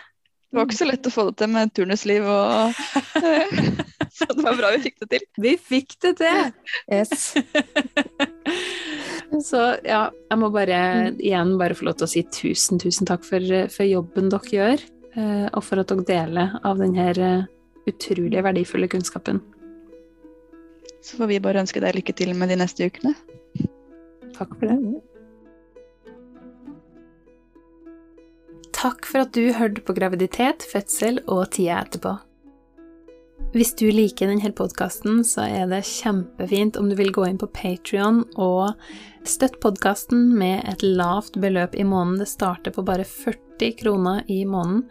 Det var ikke så lett å få det til med turnusliv og Så det var bra vi fikk det til. Vi fikk det til! Yes. Så ja, jeg må bare igjen bare få lov til å si tusen, tusen takk for, for jobben dere gjør, eh, og for at dere deler av denne eh, utrolig verdifulle kunnskapen. Så får vi bare ønske deg lykke til med de neste ukene. Takk for det. Takk for at du hørte på graviditet, fødsel og tida etterpå. Hvis du liker denne podkasten, så er det kjempefint om du vil gå inn på Patrion og støtte podkasten med et lavt beløp i måneden. Det starter på bare 40 kroner i måneden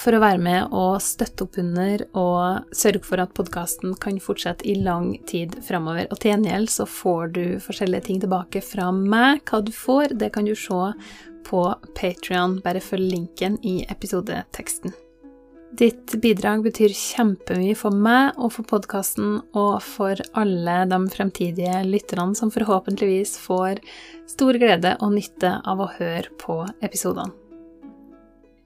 for å være med og støtte opp under og sørge for at podkasten kan fortsette i lang tid framover. Og til gjengjeld så får du forskjellige ting tilbake fra meg. Hva du får, det kan du se på Patrion. Bare følg linken i episodeteksten. Ditt bidrag betyr kjempemye for meg og for podkasten og for alle de fremtidige lytterne som forhåpentligvis får stor glede og nytte av å høre på episodene.